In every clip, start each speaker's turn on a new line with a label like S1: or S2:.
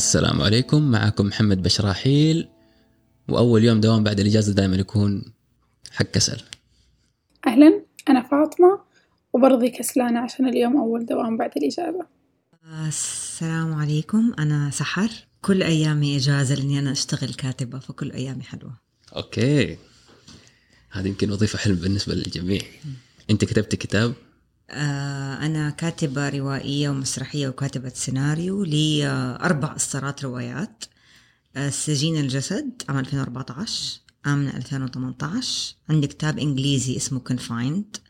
S1: السلام عليكم. معكم محمد بشراحيل. وأول يوم دوام بعد الإجازة دائما يكون حق كسل
S2: أهلا أنا فاطمة وبرضي كسلانة عشان اليوم أول دوام بعد الإجازة.
S3: السلام عليكم أنا سحر. كل أيامي إجازة لأني أنا أشتغل كاتبة فكل أيامي حلوة.
S1: أوكي. هذه يمكن وظيفة حلم بالنسبة للجميع. أنت كتبت كتاب؟
S3: أنا كاتبة روائية ومسرحية وكاتبة سيناريو. لي آه، أربع إصدارات روايات. آه، سجين الجسد عام 2014 آمنة 2018 عندي كتاب إنجليزي اسمه Confined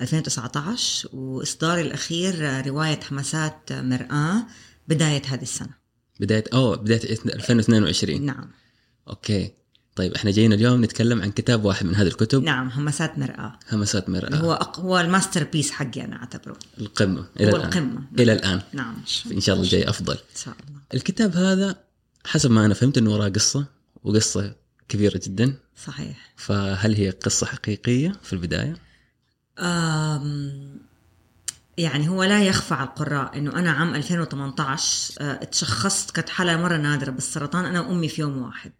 S3: 2019 وإصداري الأخير رواية حماسات مرآة بداية هذه السنة.
S1: بداية أوه بداية 2022
S3: نعم.
S1: أوكي. طيب إحنا جايين اليوم نتكلم عن كتاب واحد من هذه الكتب.
S3: نعم همسات مرآة.
S1: همسات مرآة.
S3: هو أق... هو ال masterpiece حقي أنا أعتبره.
S1: القمة إلى
S3: هو
S1: الآن.
S3: القمة.
S1: إلى الآن.
S3: نعم
S1: إن شاء الله. الجاي أفضل.
S3: إن شاء الله.
S1: الكتاب هذا حسب ما أنا فهمت أنه وراه قصة وقصة كبيرة جدا.
S3: صحيح.
S1: فهل هي قصة حقيقية في البداية؟
S3: أم... يعني هو لا يخفى على القراء إنه أنا عام 2018 آه، اتشخصت كانت حاله مرة نادرة بالسرطان أنا وأمي في يوم واحد.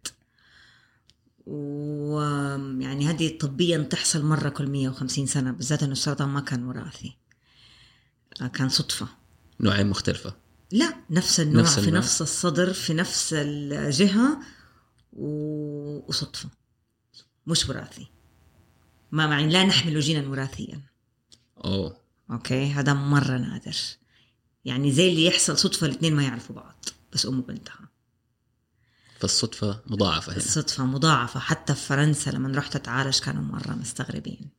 S3: ويعني هذه طبيا تحصل مرة كل 150 سنة بالذات إنه السرطان ما كان وراثي. كان صدفة.
S1: نوعين مختلفة.
S3: لا نفس النوع
S1: نفس
S3: في
S1: النوع.
S3: نفس الصدر في نفس الجهة و- وصدفة. مش وراثي. ما يعني لا نحمل جينا وراثيا.
S1: أوه.
S3: أوكي؟ هذا مرة نادر. يعني زي اللي يحصل صدفة الاثنين ما يعرفوا بعض بس أم وبنتها.
S1: فالصدفة مضاعفة هنا.
S3: الصدفة مضاعفة. حتى في فرنسا لما رحت أتعالج كانوا مرة مستغربين.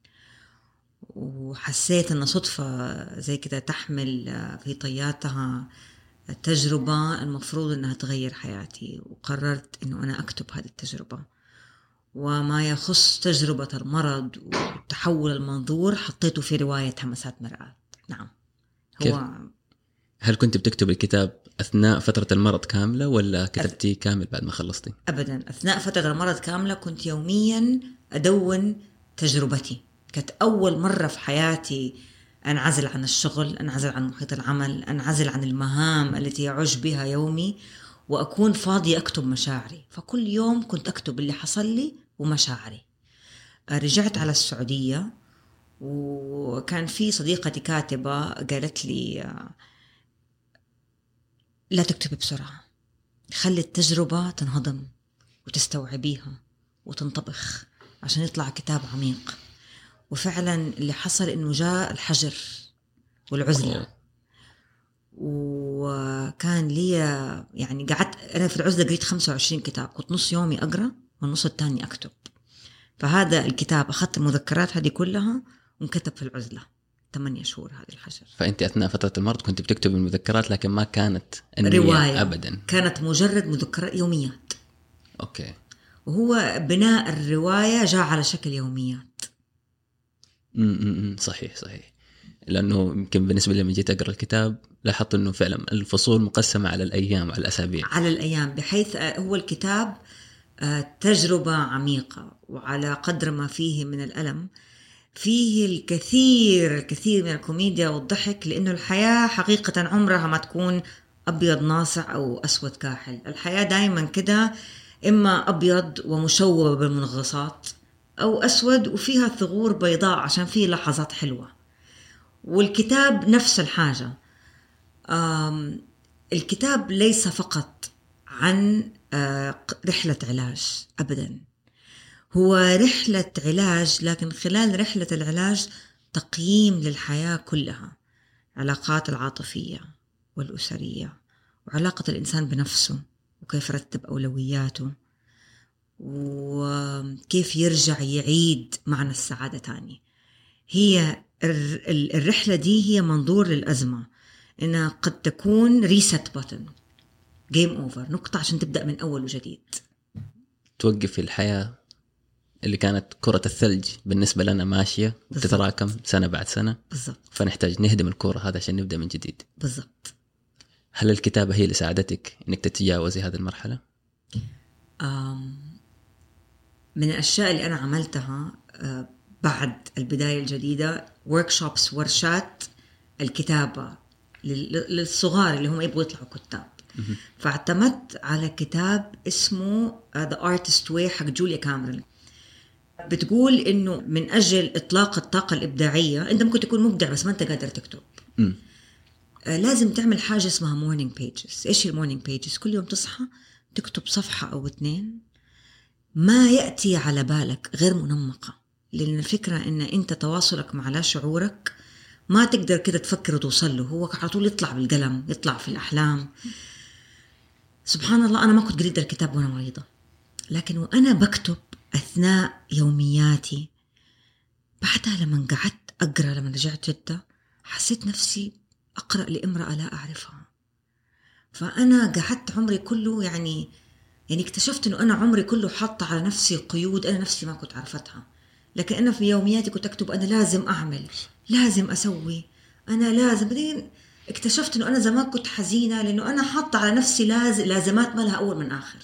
S3: وحسيت إن صدفة زي كده تحمل في طياتها تجربة المفروض إنها تغير حياتي وقررت إنه أنا أكتب هذه التجربة. وما يخص تجربة المرض وتحول المنظور حطيته في رواية همسات مرآة. نعم.
S1: كيف؟
S3: هو
S1: هل كنت بتكتب الكتاب أثناء فترة المرض كاملة ولا كتبتيه كامل بعد ما خلصتي؟
S3: ابدا. أثناء فترة المرض كاملة كنت يوميا أدون تجربتي. كانت أول مرة في حياتي أنعزل عن الشغل أنعزل عن محيط العمل أنعزل عن المهام التي يعج بها يومي وأكون فاضية أكتب مشاعري. فكل يوم كنت أكتب اللي حصل لي ومشاعري. رجعت على السعودية وكان في صديقتي كاتبة قالت لي آه، لا تكتبي بسرعة. خلي التجربة تنهضم وتستوعبيها وتنطبخ عشان يطلع كتاب عميق. وفعلا اللي حصل إنه جاء الحجر والعزلة. وكان لي يعني قعدت أنا في العزلة قريت 25 كتاب كنت نص يومي أقرأ والنص الثاني أكتب. فهذا الكتاب أخذت المذكرات هذه كلها وانكتب في العزلة. ثمانية شهور هذه الحجر
S1: فأنت أثناء فترة المرض كنت بتكتب المذكرات لكن ما كانت
S3: رواية.
S1: أبدا.
S3: كانت مجرد مذكرات يوميات.
S1: أوكي.
S3: وهو بناء الرواية جاء على شكل يوميات.
S1: امم صحيح صحيح. لأنه يمكن بالنسبة لي لما جيت أقرأ الكتاب لاحظت أنه فعلا الفصول مقسمة على الأيام وعلى الأسابيع.
S3: على الأيام بحيث آه، هو الكتاب آه، تجربة عميقة وعلى قدر ما فيه من الألم فيه الكثير الكثير من الكوميديا والضحك لأنه الحياة حقيقة عمرها ما تكون أبيض ناصع أو أسود كاحل. الحياة دايما كده إما أبيض ومشوبة بالمنغصات أو أسود وفيها ثغور بيضاء عشان فيه لحظات حلوة. والكتاب نفس الحاجة. الكتاب ليس فقط عن آه، رحلة علاج أبدا. هو رحلة علاج لكن خلال رحلة العلاج تقييم للحياة كلها العلاقات العاطفية والأسرية وعلاقة الإنسان بنفسه وكيف يرتب أولوياته وكيف يرجع يعيد معنى السعادة تاني. هي الر- ال- الرحلة دي هي منظور للأزمة إنها قد تكون ريست بutton جيم أوفر نقطة عشان تبدأ من أول وجديد.
S1: توقف الحياة اللي كانت كرة الثلج بالنسبة لنا ماشية. وتتراكم سنة بعد سنة.
S3: بالضبط.
S1: فنحتاج نهدم الكرة هذا عشان نبدأ من جديد.
S3: بالضبط.
S1: هل الكتابة هي اللي ساعدتك إنك تتجاوزي هذه المرحلة؟
S3: من الأشياء اللي أنا عملتها آه، بعد البداية الجديدة workshops ورشات الكتابة لل- للصغار اللي هم يبغوا يطلعوا كتاب. فاعتمدت على كتاب اسمه The Artist's Way حق جوليا كاميرون. بتقول إنه من أجل إطلاق الطاقة الإبداعية أنت ممكن تكون مبدع بس ما أنت قادر تكتب.
S1: مم.
S3: آه، لازم تعمل حاجة اسمها morning pages إيش ال morning pages كل يوم تصحى تكتب صفحة أو اثنين. ما يأتي على بالك غير منمقة لأن الفكرة إن أنت تواصلك مع لا شعورك ما تقدر كده تفكر وتوصل له. هو على طول يطلع بالقلم يطلع في الأحلام. سبحان الله أنا ما كنت قريت الكتاب وأنا مريضة. لكن وأنا بكتب أثناء يومياتي. بعدها لما قعدت أقرأ لما رجعت جدة حسيت نفسي أقرأ لامرأة لا أعرفها. فأنا قعدت عمري كله يعني يعني اكتشفت إنه أنا عمري كله حاطة على نفسي قيود أنا نفسي ما كنت عرفتها. لكن أنا في يومياتي كنت أكتب أنا لازم أعمل لازم أسوي أنا لازم. بعدين اكتشفت إنه أنا زمان كنت حزينة لأنه أنا حاطة على نفسي لاز... لازمات ما لها أول من آخر.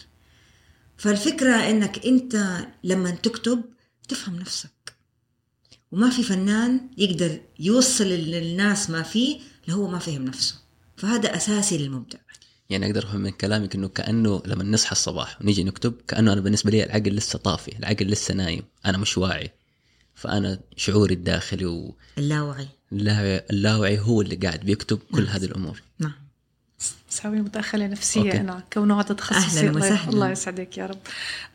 S3: فالفكرة إنك أنت لما تكتب تفهم نفسك. وما في فنان يقدر يوصل للناس ما فيه اللي هو ما فهم نفسه. فهذا أساسي للمبدع.
S1: يعني أقدر أفهم من كلامك إنه كأنه لما نصحى الصباح ونيجي نكتب كأنه أنا بالنسبة لي العقل لسه طافي العقل لسه نايم أنا مش واعي. فأنا شعوري الداخلي
S3: اللاوعي.
S1: واللاوعي هو اللي قاعد بيكتب كل
S3: نعم.
S1: هذه الأمور.
S3: نعم.
S4: مساوي مداخلة نفسية
S1: أوكي.
S4: أنا كونه هذا تخصصي.
S3: أهلاً
S4: الله-
S3: وسهلاً.
S4: الله يسعدك يا رب.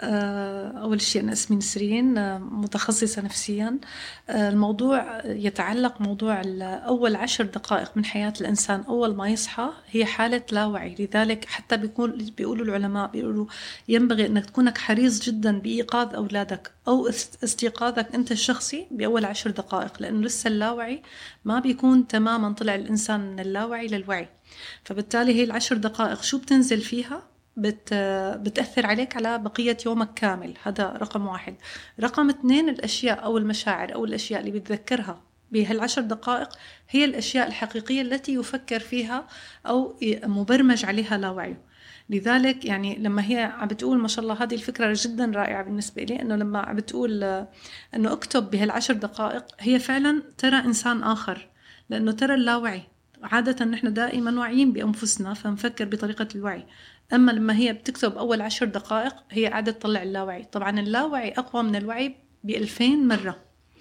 S4: آه، أول شيء أنا أسمي نسرين آه، متخصصة نفسيا. آه، الموضوع يتعلق موضوع أول عشر دقائق من حياة الإنسان. أول ما يصحى هي حالة لا وعي. لذلك حتى بيكون بيقولوا العلماء بيقولوا ينبغي أنك تكونك حريص جدا بإيقاظ أولادك أو است- استيقاظك أنت الشخصي بأول عشر دقائق لأنه لسه اللاوعي ما بيكون تماما طلع الإنسان من اللاوعي للوعي. فبالتالي هي العشر دقائق شو بتنزل فيها؟ بت بتأثر عليك على بقية يومك كامل. هذا رقم واحد. رقم اثنين الأشياء أو المشاعر أو الأشياء اللي بتذكرها بهالعشر دقائق هي الأشياء الحقيقية التي يفكر فيها أو مبرمج عليها لا وعيه لذلك يعني لما هي عم بتقول ما شاء الله هذه الفكرة جدا رائعة بالنسبة لي إنه لما عم بتقول إنه اكتب بهالعشر دقائق هي فعلا ترى إنسان آخر لأنه ترى اللاوعي. عادة نحن دائما واعيين بأنفسنا فنفكر بطريقة الوعي. أما لما هي بتكتب أول عشر دقائق هي قاعدة تطلع اللاوعي. طبعا اللاوعي أقوى من الوعي بألفين مرة.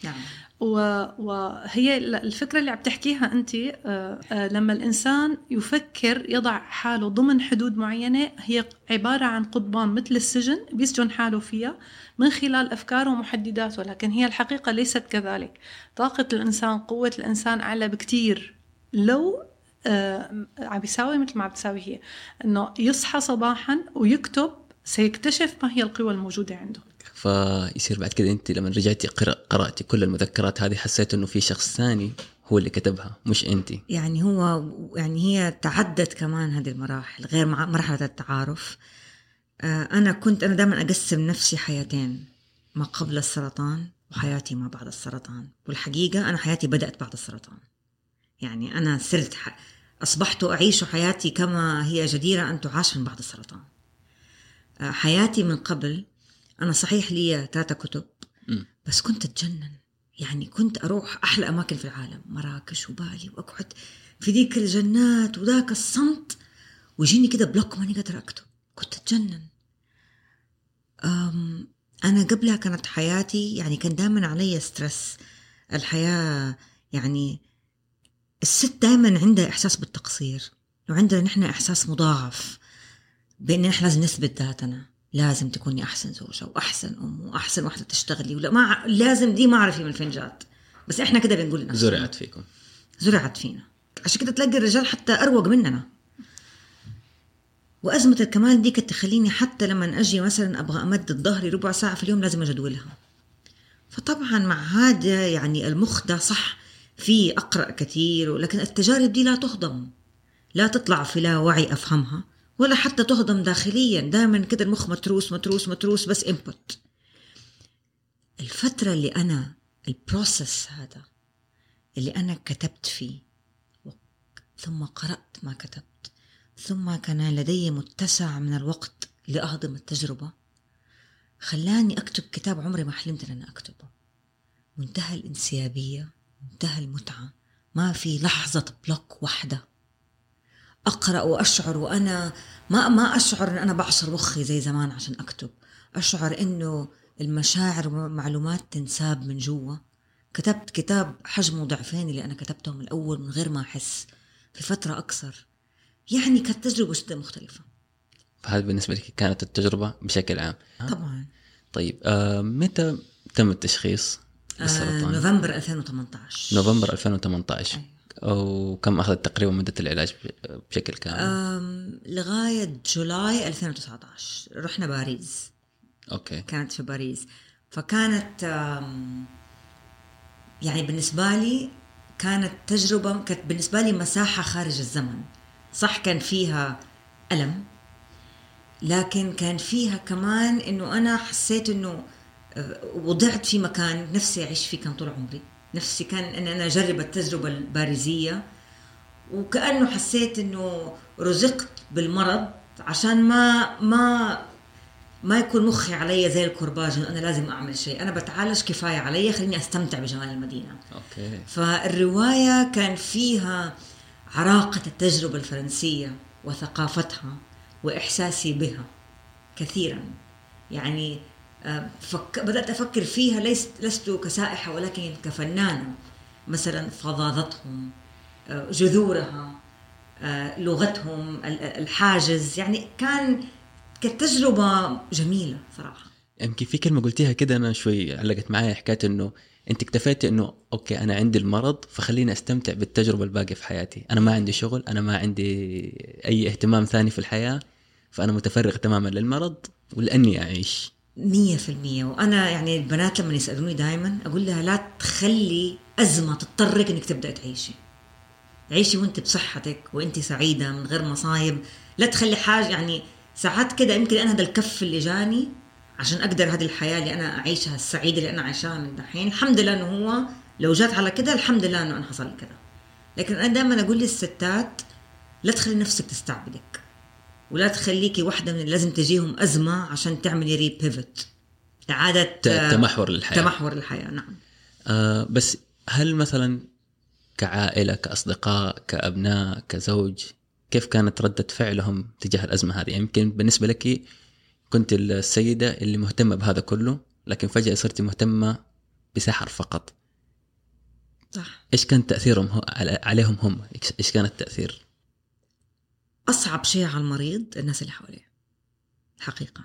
S3: نعم.
S4: و- وهي ال- الفكرة اللي عم تحكيها أنت آه، آه، لما الإنسان يفكر يضع حاله ضمن حدود معينة هي عبارة عن قضبان مثل السجن بيسجن حاله فيها من خلال أفكاره ومحدداته لكن هي الحقيقة ليست كذلك. طاقة الإنسان قوة الإنسان أعلى بكتير. لو آه، عم بيساوي مثل ما عم بتساوي هي إنه يصحى صباحا ويكتب سيكتشف ما هي القوى الموجودة عنده.
S1: فيصير بعد كده أنت لما رجعتي قرأتي كل المذكرات هذه حسيت إنه في شخص ثاني هو اللي كتبها مش أنت.
S3: يعني هو يعني هي تعدت كمان هذه المراحل غير مرحلة التعارف. آه، أنا كنت أنا دائما أقسم نفسي حياتين ما قبل السرطان وحياتي ما بعد السرطان. والحقيقة أنا حياتي بدأت بعد السرطان. يعني أنا صرت ح... أصبحت أعيش حياتي كما هي جديرة أن تعاش من بعد السرطان. آه، حياتي من قبل أنا صحيح لي ثلاثة كتب. بس كنت أتجنن. يعني كنت أروح أحلى أماكن في العالم مراكش وبالي وأقعد في ذيك الجنات وذاك الصمت ويجيني كده بلوك ماني قادرة أكتب. كنت أتجنن. أم أنا قبلها كانت حياتي يعني كان دائما علي ستريس. الحياة يعني الست دائما عندها إحساس بالتقصير وعندنا نحن إحساس مضاعف بأن نحن لازم نثبت ذاتنا لازم تكوني أحسن زوجة وأحسن أم وأحسن واحدة تشتغلي ولا ما ع- لازم دي ما أعرف من فين جات. بس إحنا كده بنقول لنفسنا.
S1: زرعت فيكم.
S3: زرعت فينا. عشان كده تلاقي الرجال حتى أروق مننا. وأزمة الكمال دي كانت تخليني حتى لما أجي مثلا أبغى أمدد ظهري ربع ساعة في اليوم لازم أجدولها فطبعا مع هذا يعني المخ ده صح في أقرأ كثير ولكن التجارب دي لا تهضم. لا تطلع في لا وعي أفهمها ولا حتى تهضم داخليا. دائما كده المخ متروس متروس متروس بس انبوت الفترة اللي أنا ال process هذا اللي أنا كتبت فيه ثم قرأت ما كتبت ثم كان لدي متسع من الوقت لأهضم التجربة خلاني أكتب كتاب عمري ما حلمت أن أكتبه. منتهى الانسيابية. منتهى المتعة. ما في لحظة block واحدة. أقرأ وأشعر وأنا ما ما أشعر إن أنا بعصر مخي زي زمان عشان أكتب. أشعر إنه المشاعر والمعلومات تنساب من جوا. كتبت كتاب حجمه ضعفين اللي أنا كتبته من الأول من غير ما أحس. في فترة اقصر يعني كانت تجربة جدا مختلفة.
S1: فهذا بالنسبة لك كانت التجربة بشكل عام.
S3: طبعا.
S1: طيب آه متى تم التشخيص؟
S3: آه
S1: للسرطان؟
S3: نوفمبر 2018
S1: نوفمبر 2018
S3: أيوة.
S1: وكم أخذت تقريبا مدة العلاج بشكل كامل؟
S3: آم، لغاية July 2019 رحنا باريس.
S1: أوكي.
S3: كانت في باريس. فكانت يعني بالنسبة لي كانت تجربة كانت بالنسبة لي مساحة خارج الزمن. صح كان فيها ألم لكن كان فيها كمان إنه أنا حسيت إنه آه، وضعت في مكان نفسي أعيش فيه كان طول عمري. نفسي كان إن أنا أجرب التجربة الباريزية وكأنه حسيت إنه رزقت بالمرض عشان ما ما ما يكون مخي علي زي الكرباج انه أنا لازم أعمل شيء. أنا بتعالج كفاية علي خليني أستمتع بجمال المدينة.
S1: أوكي.
S3: فالرواية كان فيها عراقة التجربة الفرنسية وثقافتها وإحساسي بها كثيرا. يعني فك... بدأت أفكر فيها ليست لست كسائحة ولكن كفنانة. مثلا فظاظتهم آه، جذورها آه، لغتهم ال- الحاجز. يعني كان كانت تجربه جميلة صراحة.
S1: يمكن في كلمة قلتيها كده أنا شوي علقت معايا حكاية إنه أنت اكتفيتي إنه okay أنا عندي المرض فخليني أستمتع بالتجربة الباقية في حياتي. أنا ما عندي شغل أنا ما عندي أي اهتمام ثاني في الحياة فأنا متفرغ تماما للمرض ولأني أعيش.
S3: مية في المية. وأنا يعني البنات لما يسألوني دائما أقول لها لا تخلي أزمة تضطرك إنك تبدأ تعيشي. عيشي وأنت بصحتك وأنت سعيدة من غير مصايب. لا تخلي حاجة يعني ساعات كده يمكن أنا هذا الكف اللي جاني عشان أقدر هذه الحياة اللي أنا أعيشها السعيدة اللي أنا عايشاها من دحين الحمد لله إنه هو لو جات على كده الحمد لله إنه أنا حصل كده. لكن أنا دائما أقول للستات لا تخلي نفسك تستعبدك. ولا تخليكي واحدة من اللي لازم تجيهم أزمة عشان تعملي ري بيفت إعادة
S1: ت- تمحور للحياة
S3: تمحور الحياة نعم
S1: آه بس هل مثلا كعائلة كأصدقاء كأبناء كزوج كيف كانت ردة فعلهم تجاه الأزمة هذه؟ يمكن بالنسبة لك كنت السيدة اللي مهتمة بهذا كله لكن فجأة صرتي مهتمة بسحر فقط
S3: صح
S1: إيش كان تأثيرهم عليهم هم؟ إيش- إيش كان التأثير؟
S3: أصعب شيء على المريض الناس اللي حواليه. الحقيقة.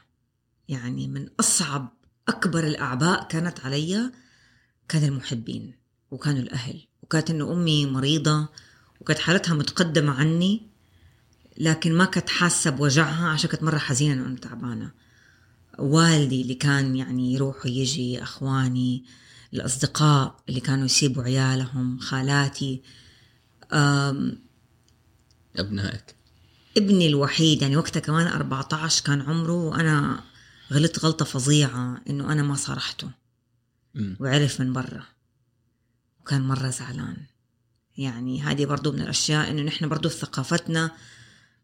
S3: يعني من أصعب أكبر الأعباء كانت علي كان المحبين وكانوا الأهل وكانت إنه أمي مريضة وكانت حالتها متقدمة عني لكن ما كانت حاسة بوجعها عشان كانت مرة حزينة إنه أنا تعبانة. والدي اللي كان يعني يروح ويجي أخواني الأصدقاء اللي كانوا يسيبوا عيالهم خالاتي أم
S1: أبنائك.
S3: ابني الوحيد يعني وقتها كمان 14 كان عمره وأنا غلطت غلطة فظيعة إنه أنا ما صارحته. وعرف من برا. وكان مرة زعلان. يعني هذه برضو من الأشياء إنه نحن برضو في ثقافتنا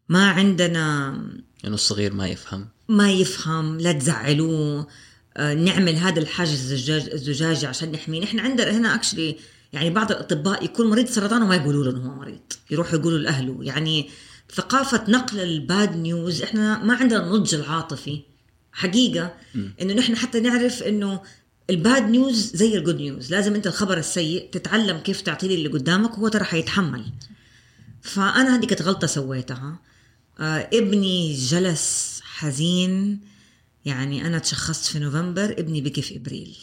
S3: ما عندنا
S1: إنه الصغير ما يفهم.
S3: ما يفهم لا تزعلوه. آه، نعمل هذا الحاجز الزجاج الزجاجي عشان نحميه. نحن عندنا هنا اكشلي يعني بعض الأطباء يكون مريض سرطان وما يقولوا له انه هو مريض. يروحوا يقولوا لأهله. يعني ثقافة نقل ال bad news إحنا ما عندنا النضج العاطفي. حقيقة إنه نحن حتى نعرف إنه ال bad news زي ال good news. لازم أنت الخبر السيء تتعلم كيف تعطيه اللي قدامك وهو ترى حيتحمل. فأنا هذه كانت غلطة سويتها. آه ابني جلس حزين. يعني أنا تشخصت في نوفمبر ابني بكي في إبريل.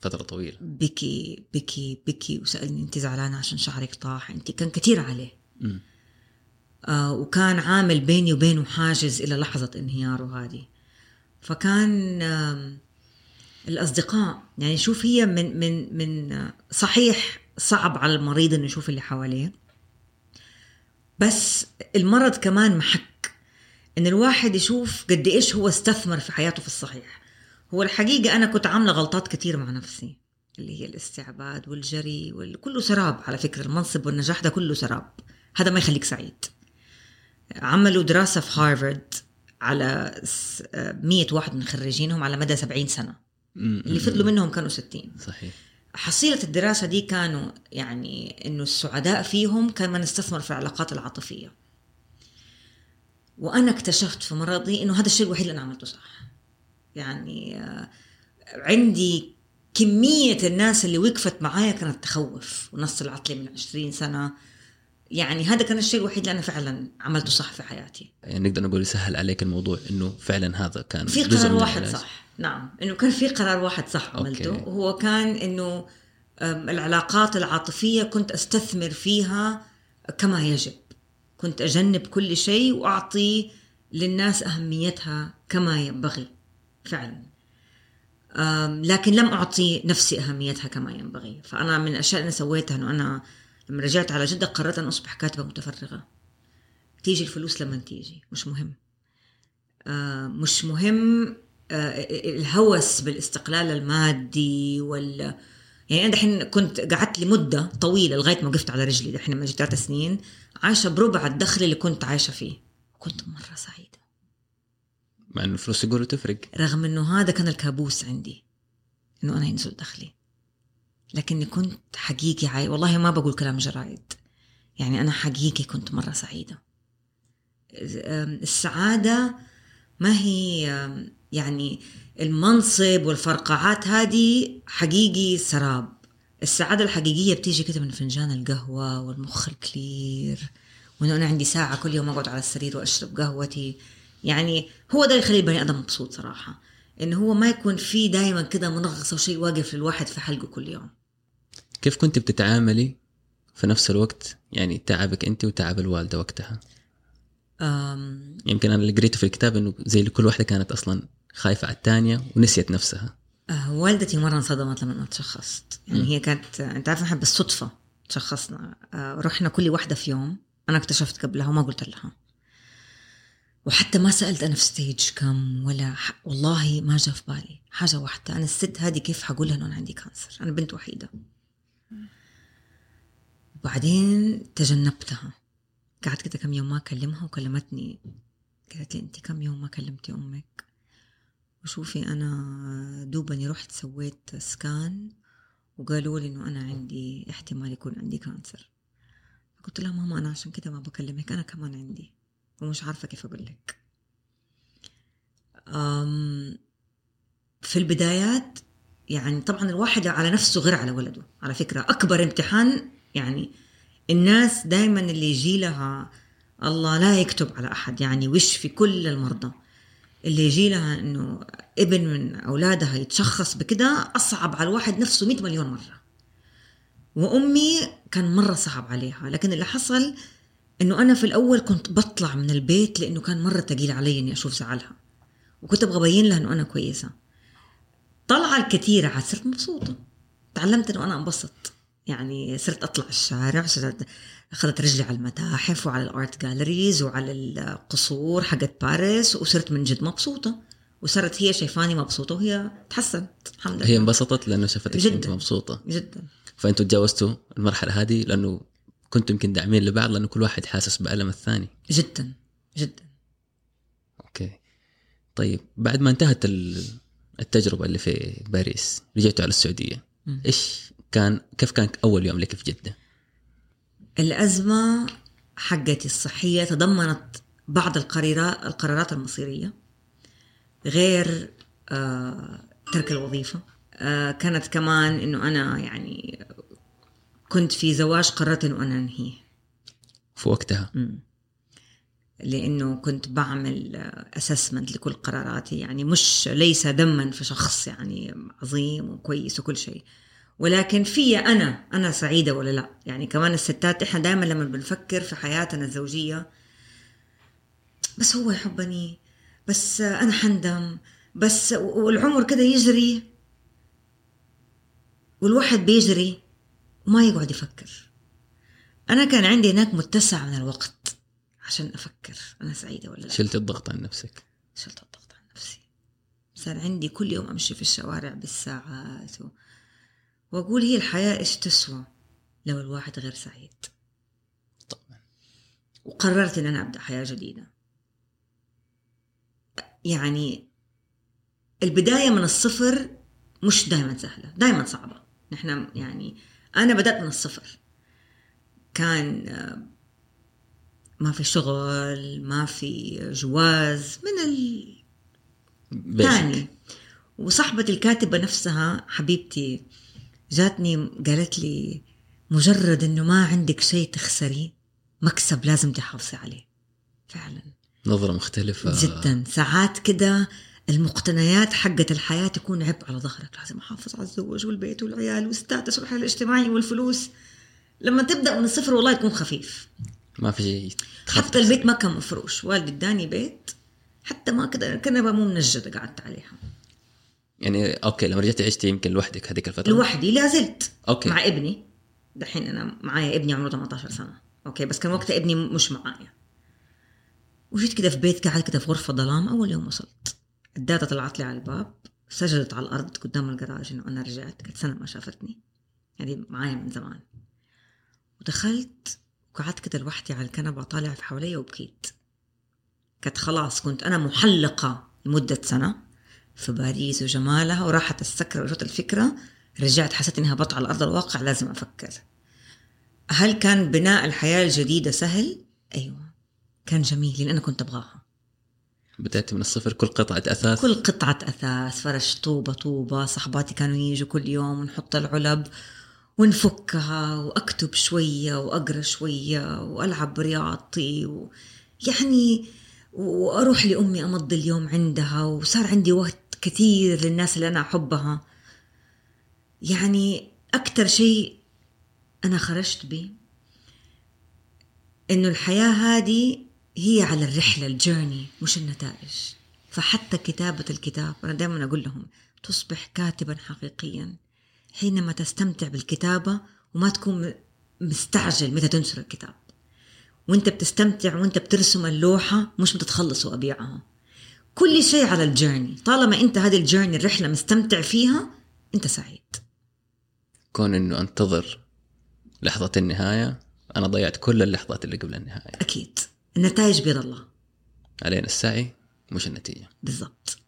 S1: فترة طويلة.
S3: بكي بكي بكي وسألني أنت زعلانة عشان شعرك طاح؟ أنت كان كثير عليه.
S1: مم.
S3: آه وكان عامل بيني وبينه حاجز إلى لحظة انهياره هذه. فكان آم، الأصدقاء يعني شوف هي من من من صحيح صعب على المريض إنه يشوف اللي حواليه بس المرض كمان محك إن الواحد يشوف قد إيش هو استثمر في حياته في الصحيح. هو الحقيقة أنا كنت عاملة غلطات كثير مع نفسي اللي هي الاستعباد والجري وال... كله سراب على فكرة المنصب والنجاح ده كله سراب هذا ما يخليك سعيد. عملوا دراسة في هارفارد على س- آه، 100 واحد من خريجينهم على مدى 70 سنة.
S1: مم.
S3: اللي فضلوا منهم كانوا 60
S1: صحيح.
S3: حصيلة الدراسة دي كانوا يعني إنه السعداء فيهم كان من استثمر في العلاقات العاطفية. وأنا اكتشفت في مرضي إنه هذا الشيء الوحيد اللي أنا عملته صح. يعني آه، عندي كمية الناس اللي وقفت معايا كانت تخوف. ونص العطلي من 20 سنة. يعني هذا كان الشيء الوحيد اللي أنا فعلا عملته صح في حياتي.
S1: يعني نقدر نقول يسهل عليك الموضوع إنه فعلا هذا كان
S3: في قرار واحد. صح. نعم. إنه كان في قرار واحد صح عملته.
S1: أوكي.
S3: وهو كان إنه العلاقات العاطفية كنت أستثمر فيها كما يجب. كنت أجنب كل شيء وأعطي للناس أهميتها كما ينبغي فعلا. لكن لم أعطي نفسي أهميتها كما ينبغي. فأنا من الأشياء اللي سويتها إنه أنا لما رجعت على جدة قررت أن أصبح كاتبة متفرغة. تيجي الفلوس لما تيجي. مش مهم. آه، مش مهم آه، الهوس بالاستقلال المادي وال يعني أنا دحين كنت قعدت لمدة طويلة لغاية ما وقفت على رجلي. دحين لما جيت ثلاث سنين عايشة بربع الدخل اللي كنت عايشة فيه. كنت مرة سعيدة.
S1: مع إنه الفلوس يقولوا تفرق.
S3: رغم إنه هذا كان الكابوس عندي. إنه أنا ينزل دخلي. لكني كنت حقيقي عاي... والله ما بقول كلام جرايد. يعني أنا حقيقي كنت مرة سعيدة. أم، السعادة ما هي يعني المنصب والفرقعات هذه حقيقي سراب. السعادة الحقيقية بتيجي كده من فنجان القهوة والمخ الكلير. وإنه أنا عندي ساعة كل يوم أقعد على السرير وأشرب قهوتي. يعني هو ده اللي يخلي البني آدم مبسوط صراحة. إنه هو ما يكون فيه دايما كده منغصة وشيء واقف للواحد في حلقه كل يوم.
S1: كيف كنت بتتعاملي في نفس الوقت؟ يعني تعبك انت وتعب الوالدة وقتها.
S3: أم
S1: يمكن أنا اللي قريته في الكتاب إنه زي اللي كل واحدة كانت أصلا خايفة على الثانية ونسيت نفسها.
S3: آه، والدتي مرة انصدمت لما أنا تشخصت. يعني
S1: مم.
S3: هي كانت أنت عارف إحنا بالصدفة تشخصنا. آه، رحنا كل واحدة في يوم. أنا اكتشفت قبلها وما قلت لها. وحتى ما سألت أنا في stage كم ولا ح... والله ما جاء في بالي. حاجة واحدة. أنا الست هذه كيف حقول لها إنه أنا عندي cancer أنا بنت وحيدة. وبعدين تجنبتها. قعدت كده كم يوم ما أكلمها وكلمتني. قالت لي أنت كم يوم ما كلمتي أمك؟ وشوفي أنا دوبني رحت سويت scan وقالوا لي إنه أنا عندي احتمال يكون عندي cancer قلت لها ماما أنا عشان كده ما بكلمك أنا كمان عندي. ومش عارفة كيف أقول لك. في البدايات يعني طبعا الواحد على نفسه غير على ولده. على فكرة أكبر امتحان يعني الناس دائما اللي يجي لها الله لا يكتب على أحد يعني ويشفي كل المرضى. اللي يجي لها إنه ابن من أولادها يتشخص بكده أصعب على الواحد نفسه 100 مليون مرة. وأمي كان مرة صعب عليها لكن اللي حصل إنه أنا في الأول كنت بطلع من البيت لأنه كان مرة ثقيل علي إني أشوف زعلها. وكنت أبغى أبين لها إنه أنا كويسة. طلعة الكثيرة عاد صرت مبسوطة. تعلمت إنه أنا انبسط. يعني صرت أطلع الشارع صرت أخذت رجلي على المتاحف وعلى الأرت جاليريز وعلى القصور حقت باريس وصرت من جد مبسوطة. وصارت هي شايفاني مبسوطة وهي تحسنت. الحمد لله.
S1: هي انبسطت لأنه شافتك
S3: جداً.
S1: انت مبسوطة.
S3: جدا.
S1: فأنتوا تجاوزتوا المرحلة هذه لأنه كنتوا يمكن داعمين لبعض لأنه كل واحد حاسس بألم الثاني.
S3: جدا. جدا.
S1: أوكي. طيب بعد ما انتهت ال- التجربة اللي في باريس رجعتوا على
S3: السعودية.
S1: إيش كان كيف كان أول يوم لك في جدة؟
S3: الأزمة حقتي الصحية تضمنت بعض القرارات القرارات المصيرية غير آه، ترك الوظيفة. آه، كانت كمان إنه أنا يعني كنت في زواج قررت إنه أنا أنهيه.
S1: في وقتها؟
S3: مم. لأنه كنت بعمل اسسمنت لكل قراراتي. يعني مش ليس ذما في شخص يعني عظيم وكويس وكل شيء. ولكن في أنا أنا سعيدة ولا لا؟ يعني كمان الستات إحنا دائما لما بنفكر في حياتنا الزوجية بس هو يحبني بس أنا حندم بس والعمر كده يجري والواحد بيجري وما يقعد يفكر. أنا كان عندي هناك متسع من الوقت. عشان أفكر أنا سعيدة ولا لأ.
S1: شلت الضغط عن نفسك؟
S3: شلت الضغط عن نفسي. صار عندي كل يوم أمشي في الشوارع بالساعات و... وأقول هي الحياة إيش تسوى لو الواحد غير سعيد؟
S1: طبعا.
S3: وقررت إن أنا أبدأ حياة جديدة. يعني البداية من الصفر مش دائما سهلة دائما صعبة. نحن يعني أنا بدأت من الصفر. كان ما في شغل ما في جواز من الثاني وصاحبة الكاتبة نفسها حبيبتي جاتني قالت لي مجرد إنه ما عندك شيء تخسريه مكسب لازم تحافظي عليه. فعلا.
S1: نظرة مختلفة.
S3: جدا. ساعات كده المقتنيات حقت الحياة تكون عبء على ظهرك. لازم أحافظ على الزوج والبيت والعيال وال status والحياة الاجتماعي والفلوس. لما تبدأ من الصفر والله يكون خفيف.
S1: ما في شيء
S3: حتى البيت ما كان مفروش. والدي اداني بيت حتى ما كده كنبه مو منجدة قعدت عليها.
S1: يعني okay لما رجعتي عشتي يمكن لوحدك هذيك الفترة؟
S3: لوحدي لا زلت.
S1: okay.
S3: مع ابني. دحين أنا معايا ابني عمره 18 سنة. okay بس كان وقتها ابني مش معايا. وجيت كده في بيت قاعد كده في غرفة ظلام. أول يوم وصلت الداتا طلعت لي على الباب سجلت على الأرض قدام الجراج إنه أنا رجعت. قلت سنة ما شافتني. يعني معايا من زمان. ودخلت وقعدت كده لوحدي على الكنبة طالع في حواليا وبكيت. كنت خلاص كنت أنا محلقة لمدة سنة في باريس وجمالها وراحت السكره وجت الفكرة رجعت حسيت إنها بطع على أرض الواقع لازم أفكر. هل كان بناء الحياة الجديدة سهل؟ أيوه كان جميل لأن أنا كنت أبغاها.
S1: بدأت من الصفر كل قطعة أثاث؟
S3: كل قطعة أثاث فرش طوبة طوبة صحباتي كانوا يجوا كل يوم ونحط العلب ونفكها وأكتب شوية وأقرأ شوية وألعب برياضتي و... يعني وأروح لأمي أمضي اليوم عندها وصار عندي وقت كثير للناس اللي أنا أحبها. يعني أكثر شيء أنا خرجت به إنه الحياة هذه هي على الرحلة الجيرني مش النتائج. فحتى كتابة الكتاب أنا دائما أقول لهم تصبح كاتبا حقيقيا. حينما تستمتع بالكتابة وما تكون مستعجل متى تنشر الكتاب. وانت بتستمتع وانت بترسم اللوحة مش بتتخلص وأبيعها. كل شيء على الجيرني. طالما انت هذه الجيرني الرحلة مستمتع فيها انت سعيد.
S1: كون إنه أنتظر لحظة النهاية أنا ضيعت كل اللحظات اللي قبل النهاية.
S3: أكيد. النتائج بيد الله.
S1: علينا السعي مش النتيجة.
S3: بالضبط.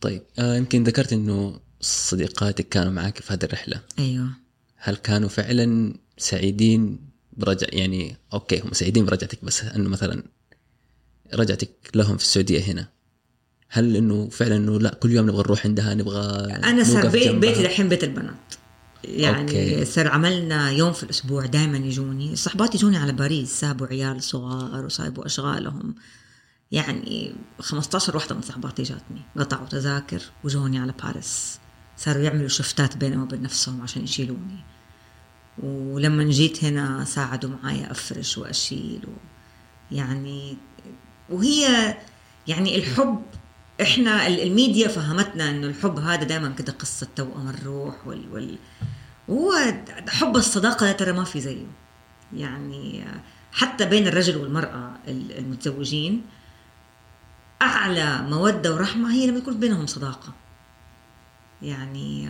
S1: طيب آه يمكن ذكرت إنه صديقاتك كانوا معك في هذه الرحلة؟
S3: أيوه.
S1: هل كانوا فعلا سعيدين برجع يعني أوكي هم سعيدين برجعتك بس إنه مثلا رجعتك لهم في السعودية هنا. هل إنه فعلا إنه لا كل يوم نبغى نروح عندها نبغى
S3: أنا صار
S1: نوقف
S3: بي
S1: جنبها؟
S3: بيتي دحين بيت البنات. يعني
S1: okay.
S3: okay. صار عملنا يوم في الأسبوع دائما يجوني. صحباتي يجوني على باريس سابوا عيال صغار وسايبوا أشغالهم. يعني 15 وحده من صحباتي جاتني. قطعوا تذاكر وجوني على باريس. صاروا يعملوا شفتات بينهم وبين نفسهم عشان يشيلوني. ولما جيت هنا ساعدوا معايا أفرش وأشيل و يعني وهي يعني الحب إحنا ال- الميديا فهمتنا إنه الحب هذا دائما كده قصة توأم الروح وال, وال هو حب الصداقة ترى ما في زيه. يعني حتى بين الرجل والمرأة ال- المتزوجين أعلى مودة ورحمة هي لما يكون بينهم صداقة. يعني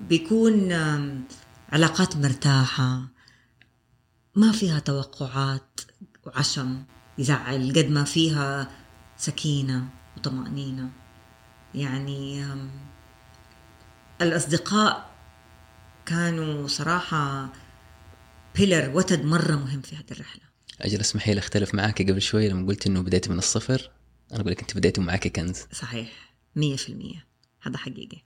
S3: بيكون علاقات مرتاحة ما فيها توقعات وعشم يزعل قد ما فيها سكينة وطمأنينة. يعني الأصدقاء كانوا صراحة بيلر وتد مرة مهم في هذه الرحلة.
S1: أجل اسمحي لي أختلف معاك قبل شوي لما قلت إنه بديتي من الصفر أنا أقول لك أنت بديتي معك كنز.
S3: صحيح مية في المية. هذا حقيقي.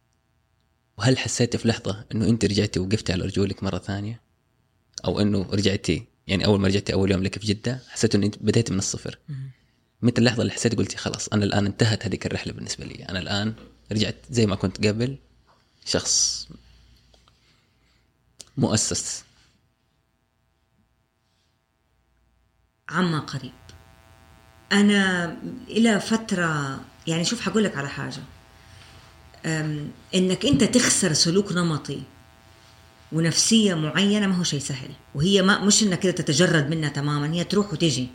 S1: وهل حسيتي في لحظة إنه أنت رجعتي وقفتي على رجولك مرة ثانية؟ أو إنه رجعتي يعني أول ما رجعتي أول يوم لك في جدة حسيت إنه أنت بديتي من الصفر؟ متى اللحظة اللي حسيت قلتي خلاص أنا الآن انتهت هذيك الرحلة بالنسبة لي أنا الآن رجعت زي ما كنت قبل شخص مؤسس.
S3: عما قريب. أنا إلى فترة يعني شوف حقول لك على حاجة. أم، إنك أنت تخسر سلوك نمطي ونفسية معينة ما هو شيء سهل. وهي ما مش إنك كده تتجرد منها تماما هي تروح وتجي.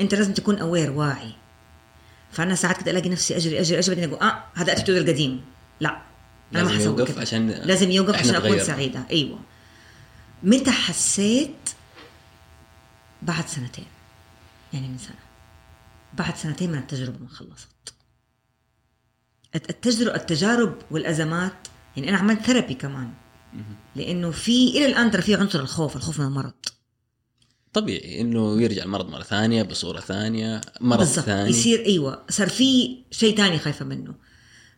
S3: أنت لازم تكون أوير واعي. فأنا ساعات كده ألاقي نفسي أجري أجري أجري بعدين أقول آه هذا أتيتود القديم. لا أنا ما حسوي
S1: يوقف
S3: كده.
S1: عشان
S3: لازم يوقف عشان
S1: نتغير.
S3: سعيدة. أيوة. متى حسيت؟ بعد سنتين. يعني من سنة. بعد سنتين من التجربة ما خلصت. التجربة التجارب والأزمات يعني أنا عملت ثيرابي كمان. لأنه في إلى الآن ترى في عنصر الخوف الخوف من المرض.
S1: طبيعي إنه يرجع المرض مرة ثانية بصورة ثانية مرض
S3: بالضبط
S1: ثاني.
S3: يصير أيوه صار في شيء تاني خايفة منه.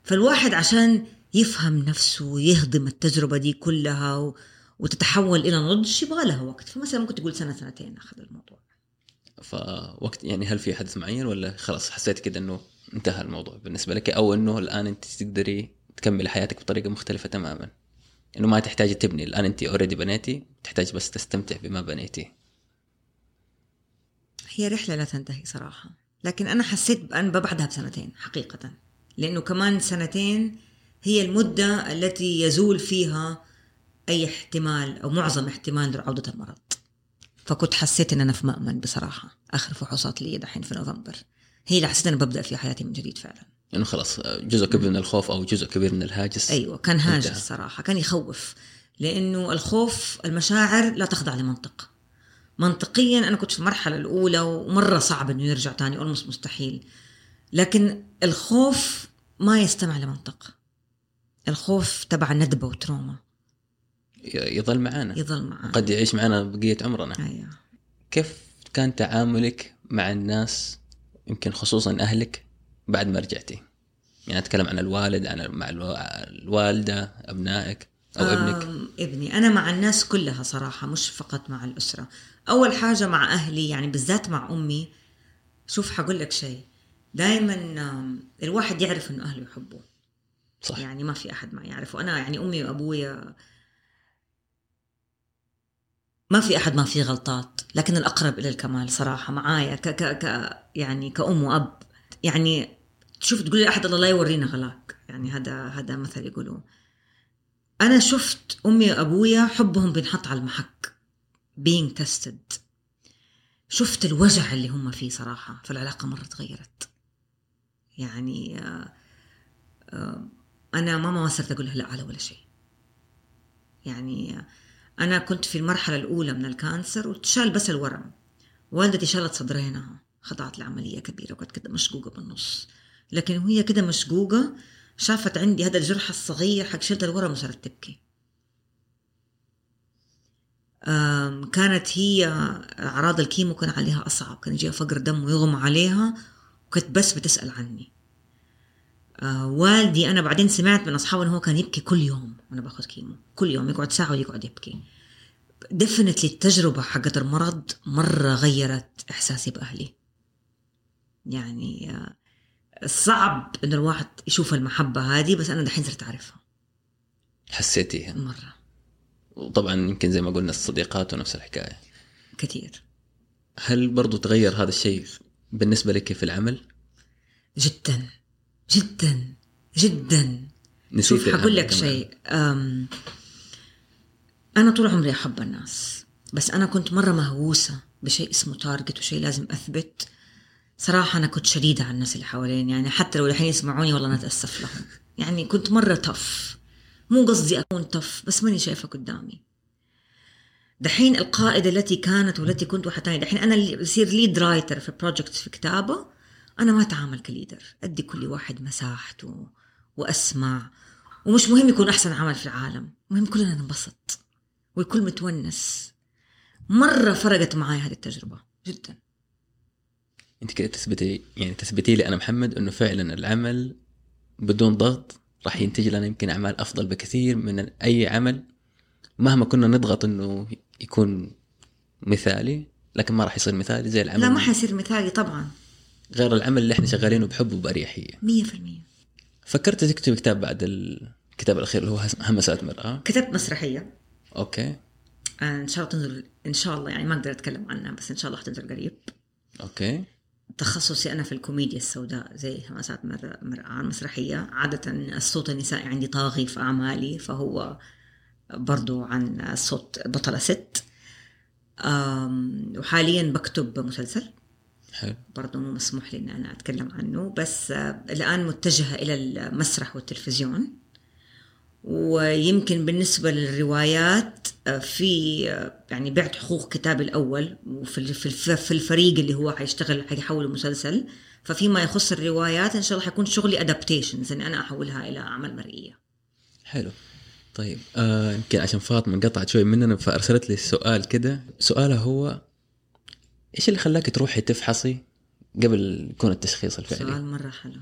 S3: فالواحد عشان يفهم نفسه ويهضم التجربة دي كلها و... وتتحول إلى نضج يبغى لها وقت. فمثلا ممكن تقول سنة سنتين أخذ الموضوع.
S1: فوقت يعني هل في حدث معين ولا خلاص حسيت كده إنه انتهى الموضوع. بالنسبة لك أو إنه الآن أنت تقدري تكملي حياتك بطريقة مختلفة تماما. إنه ما تحتاجي تبني. الآن أنت اوريدي بنيتي تحتاج بس تستمتع بما بنيتي.
S3: هي رحلة لا تنتهي صراحة. لكن أنا حسيت بأن بعدها بسنتين حقيقة. لأنه كمان سنتين هي المدة التي يزول فيها أي احتمال أو معظم احتمال عودة المرض. فكنت حسيت إن أنا في مأمن بصراحة. آخر فحوصات لي دحين في نوفمبر. هي اللي حسيت أنا ببدأ في حياتي من جديد فعلا.
S1: انه خلاص جزء كبير من الخوف أو جزء كبير من الهاجس
S3: أيوه كان هاجس
S1: انتهى.
S3: الصراحة كان يخوف لأنه الخوف المشاعر لا تخضع لمنطق. منطقيا أنا كنت في المرحلة الأولى ومرة صعب إنه يرجع تاني اولموست مستحيل. لكن الخوف ما يستمع لمنطق. الخوف تبع ندبة وتروما.
S1: يظل معانا.
S3: يظل معنا
S1: قد يعيش معنا بقية عمرنا.
S3: أيوه.
S1: كيف كان تعاملك مع الناس يمكن خصوصا أهلك بعد ما رجعتي. يعني أتكلم عن الوالد عن مع الو- الوالدة أبنائك أو ابنك.
S3: آم، ابني. أنا مع الناس كلها صراحة مش فقط مع الأسرة. أول حاجة مع أهلي يعني بالذات مع أمي شوف حقول لك شيء. دائما الواحد يعرف إنه أهله يحبوه.
S1: صح.
S3: يعني ما في أحد ما يعرفه. أنا يعني أمي وأبويا ما في أحد ما فيه غلطات لكن الأقرب إلى الكمال صراحة معايا ك ك ك يعني كأم وأب. يعني تشوف تقول لأحد الله لا يورينا غلاك. يعني هذا هذا مثل يقولوه أنا شفت أمي وأبويا حبهم بينحط على المحك being tested. شفت الوجع اللي هم فيه صراحة فالعلاقة مرة تغيرت. يعني آه، آه، أنا ماما ما صرت أقول لها لا على ولا شيء. يعني آه، أنا كنت في المرحلة الأولى من ال cancer وتشال بس الورم. والدتي شالت صدرينها. خضعت لعملية كبيرة وكانت كده مشقوقة بالنص. لكن وهي كده مشقوقة شافت عندي هذا الجرح الصغير حق شلت الورم وصارت تبكي. كانت هي أعراض ال chemo كان عليها أصعب. كان يجيها فقر دم ويغمى عليها وكانت بس بتسأل عني. آه والدي أنا بعدين سمعت من أصحابه إنه هو كان يبكي كل يوم. وأنا باخذ chemo. كل يوم يقعد ساعة ويقعد يبكي. definitely التجربة حقت المرض مرة غيرت إحساسي بأهلي. يعني آه، صعب إنه الواحد يشوف المحبة هذه بس أنا دحين صرت أعرفها.
S1: حسيتيها؟
S3: مرة.
S1: وطبعا يمكن زي ما قلنا الصديقات ونفس الحكاية.
S3: كثير.
S1: هل برضو تغير هذا الشيء بالنسبة لك في العمل؟
S3: جدا. جدا جدا.
S1: نسيت
S3: شوف حقول لك. شيء. أنا طول عمري أحب الناس بس أنا كنت مرة مهووسة بشيء اسمه تارجت وشيء لازم أثبت. صراحة أنا كنت شديدة على الناس اللي حوالين يعني حتى لو الحين يسمعوني والله أنا أتأسف لهم. يعني كنت مرة tough مو قصدي أكون tough بس ماني شايفة قدامي. دحين القائدة التي كانت والتي كنت واحد تاني دحين أنا اللي بصير lead writer في project في كتابة. أنا ما أتعامل ك leader أدي كل واحد مساحته وأسمع ومش مهم يكون أحسن عمل في العالم مهم كلنا ننبسط والكل متونس. مرة فرقت معي هذه التجربة جدا.
S1: أنت كده تثبتي يعني تثبتي لي أنا محمد إنه فعلا العمل بدون ضغط راح ينتج لنا يمكن أعمال أفضل بكثير من أي عمل مهما كنا نضغط إنه يكون مثالي لكن ما راح يصير مثالي زي العمل
S3: لا ما حيصير مثالي طبعا.
S1: غير العمل اللي إحنا شغالينه بحب وبأريحية.
S3: مية في المية.
S1: فكرت تكتب كتاب بعد الكتاب الأخير اللي هو همسات مرأة؟
S3: كتبت مسرحية.
S1: أوكي.
S3: آه، إن شاء الله تنزل إن شاء الله يعني ما أقدر أتكلم عنها بس إن شاء الله حتنزل قريب.
S1: okay.
S3: تخصصي أنا في الكوميديا السوداء زي همسات مر- مرآة مسرحية. عادة الصوت النسائي عندي طاغي في أعمالي فهو برضو عن صوت بطلة ست وحاليا بكتب مسلسل.
S1: حلو.
S3: برضو مو مسموح لي ان أنا أتكلم عنه بس آه، الآن متجهة إلى المسرح والتلفزيون. ويمكن بالنسبة للروايات آه، في آه، يعني بعت حقوق كتابي الأول وفي في الف- في الفريق اللي هو حيشتغل حيحول مسلسل ففيما يخص الروايات إن شاء الله حيكون شغلي ادابتيشنز إني أنا أحولها إلى أعمال مرئية.
S1: حلو. طيب آه يمكن عشان فاطمة قطعت شوي مننا فأرسلت لي سؤال كده. سؤالها هو إيش اللي خلاك تروحي تفحصي قبل يكون التشخيص الفعلي؟
S3: سؤال مرة حلو.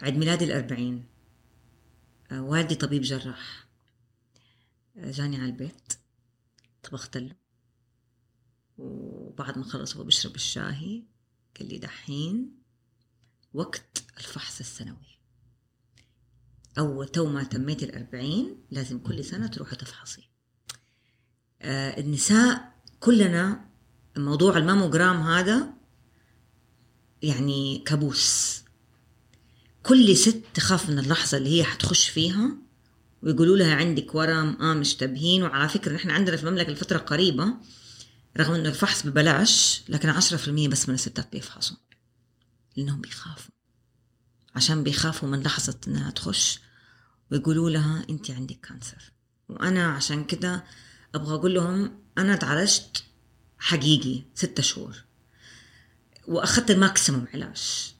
S3: عيد ميلادي الأربعين. آه، والدي طبيب جراح. آه، جاني على البيت. طبخت له وبعد ما خلص هو بيشرب الشاهي. قال لي دحين وقت الفحص السنوي. أول تو ما تميت الأربعين لازم كل سنة تروحي تفحصي. آه النساء كلنا موضوع الماموجرام هذا يعني كابوس. كل ست تخاف من اللحظة اللي هي حتخش فيها ويقولوا لها عندك ورم آه مشتبهين وعلى فكرة نحن عندنا في المملكة الفترة قريبة رغم إنه الفحص ببلاش لكن عشرة في المية بس من الستات بيفحصوا لأنهم بيخافوا. عشان بيخافوا من لحظة إنها تخش ويقولوا لها أنت عندك cancer وأنا عشان كده أبغى أقول لهم أنا تعالجت حقيقي ستة شهور. وأخذت ال maximum علاج.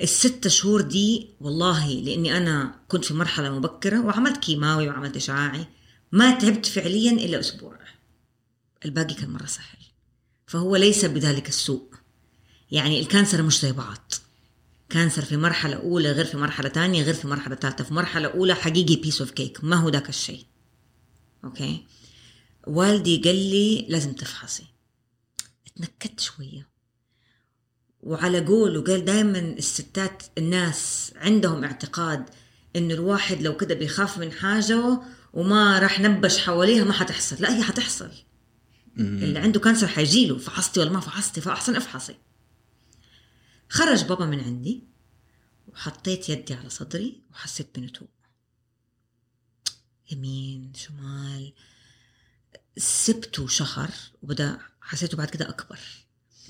S3: الست شهور دي والله لأني أنا كنت في مرحلة مبكرة وعملت كيماوي وعملت إشعاعي ما تعبت فعليا إلا أسبوع. الباقي كان مرة سهل. فهو ليس بذلك السوء. يعني ال cancer مش زي بعض. cancer في مرحلة أولى غير في مرحلة تانية غير في مرحلة ثالثة في مرحلة أولى حقيقي piece of cake ما هو ذاك الشيء. okay والدي قال لي لازم تفحصي. اتنكدت شوية. وعلى قوله قال دائما الستات الناس عندهم اعتقاد انه الواحد لو كده بيخاف من حاجة وما راح نبش حواليها ما حتحصل. لا هي حتحصل. اللي عنده كانسر حيجيله فحصتي ولا ما فحصتي؟ فأحسن افحصي. خرج بابا من عندي وحطيت يدي على صدري وحسيت بنتوء. يمين شمال سبته شهر وبدا حسيته بعد كده أكبر.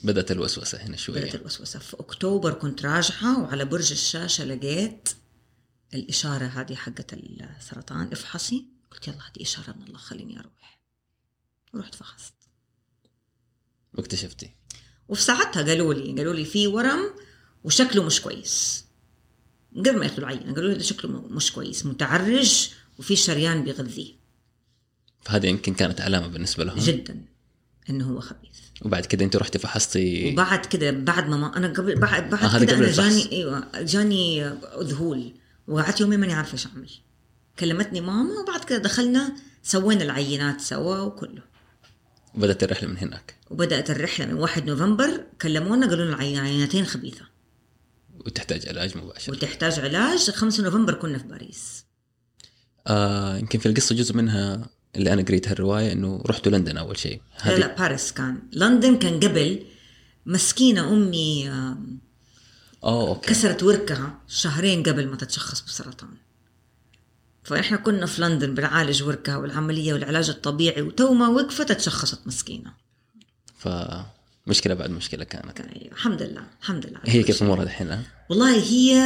S1: بدأت الوسوسة هنا شوية.
S3: بدأت الوسوسة. في أكتوبر كنت راجعه وعلى برج الشاشة لقيت الإشارة هذه حقت السرطان. افحصي. قلت يلا هذه إشارة من الله خليني أروح. ورحت فحصت.
S1: واكتشفتي.
S3: وفي ساعتها قالوا لي قالوا لي في ورم وشكله مش كويس. قبل ما ياخذوا العينة قالوا لي ده شكله مش كويس متعرج وفي شريان بيغذيه.
S1: فهذه يمكن كانت علامة بالنسبة لهم.
S3: جدا إنه هو خبيث.
S1: وبعد كده أنت رحتي فحصتي.
S3: وبعد كده بعد ما, ما أنا قبل بعد بعد
S1: آه،
S3: كده أنا
S1: الفحص.
S3: جاني أيوه جاني ذهول. وقعدت يومين ماني عارفة إيش أعمل. كلمتني ماما وبعد كده دخلنا سوينا العينات سوا وكله.
S1: بدات الرحلة من هناك.
S3: وبدأت الرحلة من 1 نوفمبر كلمونا قالوا لنا العينتين خبيثة.
S1: وتحتاج علاج مباشر
S3: وتحتاج علاج 5 نوفمبر كنا في باريس.
S1: آه يمكن في القصة جزء منها اللي أنا قريتها الروايه إنه رحتوا لندن أول شيء
S3: لا لا باريس كان لندن كان قبل مسكينة أمي آم،
S1: آه okay
S3: كسرت وركها شهرين قبل ما تتشخص بالسرطان فإحنا كنا في لندن بنعالج وركها والعملية والعلاج الطبيعي وتو ما وقفت اتشخصت مسكينة
S1: فمشكله بعد مشكلة كانت
S3: كان أيوة. الحمد لله الحمد لله
S1: هي كيف. أمورها الحين؟
S3: والله هي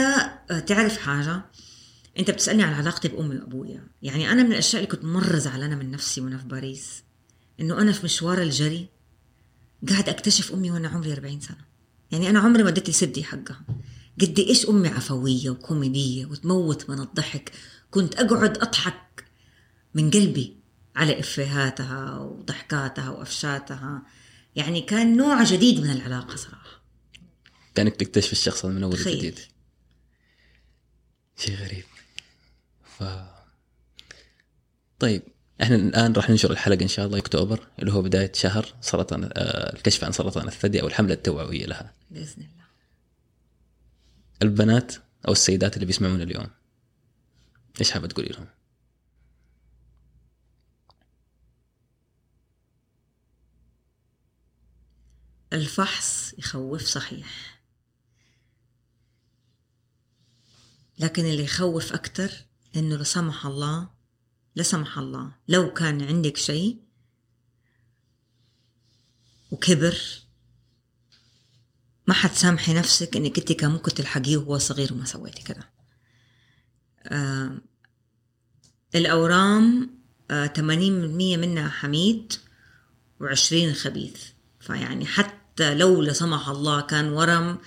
S3: آه، تعرف حاجة أنت بتسألني عن علاقتي بأمي وأبويا يعني أنا من الأشياء اللي كنت مرة زعلانة من نفسي وأنا في باريس إنه أنا في مشوار الجري قاعد أكتشف أمي وأنا عمري 40 سنة. يعني أنا عمري ما اديت لسدي حقها. قد إيش أمي عفوية وكوميدية وتموت من الضحك. كنت أقعد أضحك من قلبي على إفيهاتها وضحكاتها وأفشاتها. يعني كان نوع جديد من العلاقة صراحة.
S1: كانك تكتشف الشخص من أول
S3: تخيل.
S1: جديد شيء غريب. ف طيب إحنا الآن راح ننشر الحلقة إن شاء الله أكتوبر اللي هو بداية شهر سرطان آه، الكشف عن سرطان الثدي أو الحملة التوعوية لها.
S3: بإذن الله.
S1: البنات أو السيدات اللي بيسمعونا اليوم إيش حابة تقولي لهم؟
S3: الفحص يخوف صحيح. لكن اللي يخوف أكتر إنه لا سمح الله لا سمح الله. لو كان عندك شيء وكبر ما حتسامحي نفسك إنك أنت كان ممكن تلحقيه وهو صغير وما سويتي كده. آه الأورام آه 80% منها حميد وعشرين خبيث. فيعني حتى لو لا سمح الله كان ورم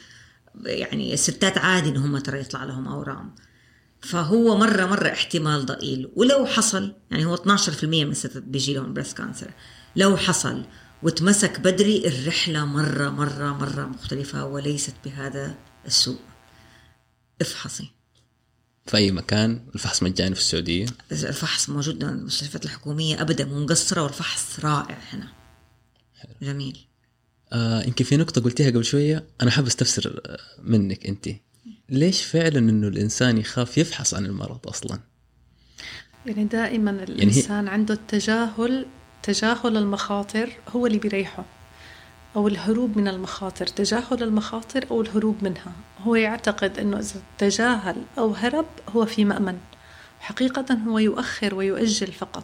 S3: يعني الستات عادي إن هم ترى يطلع لهم أورام. فهو مرة مرة احتمال ضئيل. ولو حصل يعني هو 12% من الستات بيجي لهم breast cancer لو حصل وتمسك بدري الرحلة مرة مرة مرة مختلفة وليست بهذا السوء. افحصي.
S1: في أي مكان؟ الفحص مجاني في السعودية؟
S3: الفحص موجود عند المستشفيات الحكومية أبدا مو مقصرة والفحص رائع هنا. جميل.
S1: آه يمكن في نقطة قلتيها قبل شوية. أنا حابب أستفسر منك أنت. ليش فعلا إنه الإنسان يخاف يفحص عن المرض أصلا؟
S4: يعني دائما
S1: هي-
S4: الإنسان عنده التجاهل تجاهل المخاطر هو اللي بيريحه أو الهروب من المخاطر تجاهل المخاطر أو الهروب منها. هو يعتقد أنه إذا تجاهل أو هرب هو في مأمن حقيقة هو يؤخر ويؤجل فقط.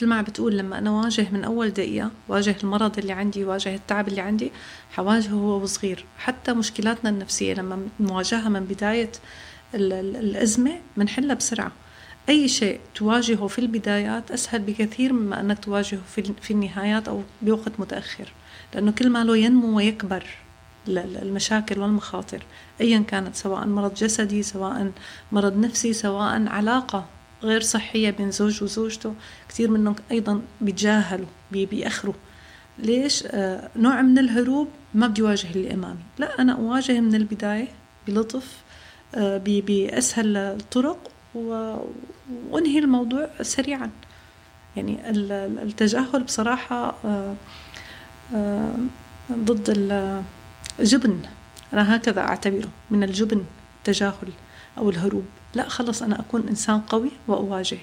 S4: مثل ما عم بتقول لما أنا واجه من أول دقيقة واجه المرض اللي عندي واجه التعب اللي عندي حواجهه هو وصغير. حتى مشكلاتنا النفسية لما نواجهها من بداية ال- ال- الأزمة بنحلها بسرعة. أي شيء تواجهه في البدايات أسهل بكثير مما أنك تواجهه في النهايات أو بوقت متأخر. لأنه كل ما له ينمو ويكبر ال- ال- المشاكل والمخاطر أيا كانت سواء مرض جسدي سواء مرض نفسي سواء علاقة غير صحية بين زوج وزوجته. كثير منهم أيضا بيتجاهلوا بي- بيأخروا. ليش؟ آه نوع من الهروب ما بدي واجه اللي أمامي. لا أنا أواجه من البداية بلطف آه، بأسهل الطرق و- وأنهي الموضوع سريعا. يعني ال- ال- التجاهل بصراحة آه، ضد ال- الجبن أنا هكذا أعتبره من الجبن التجاهل أو الهروب. لا خلص أنا أكون إنسان قوي وأواجه.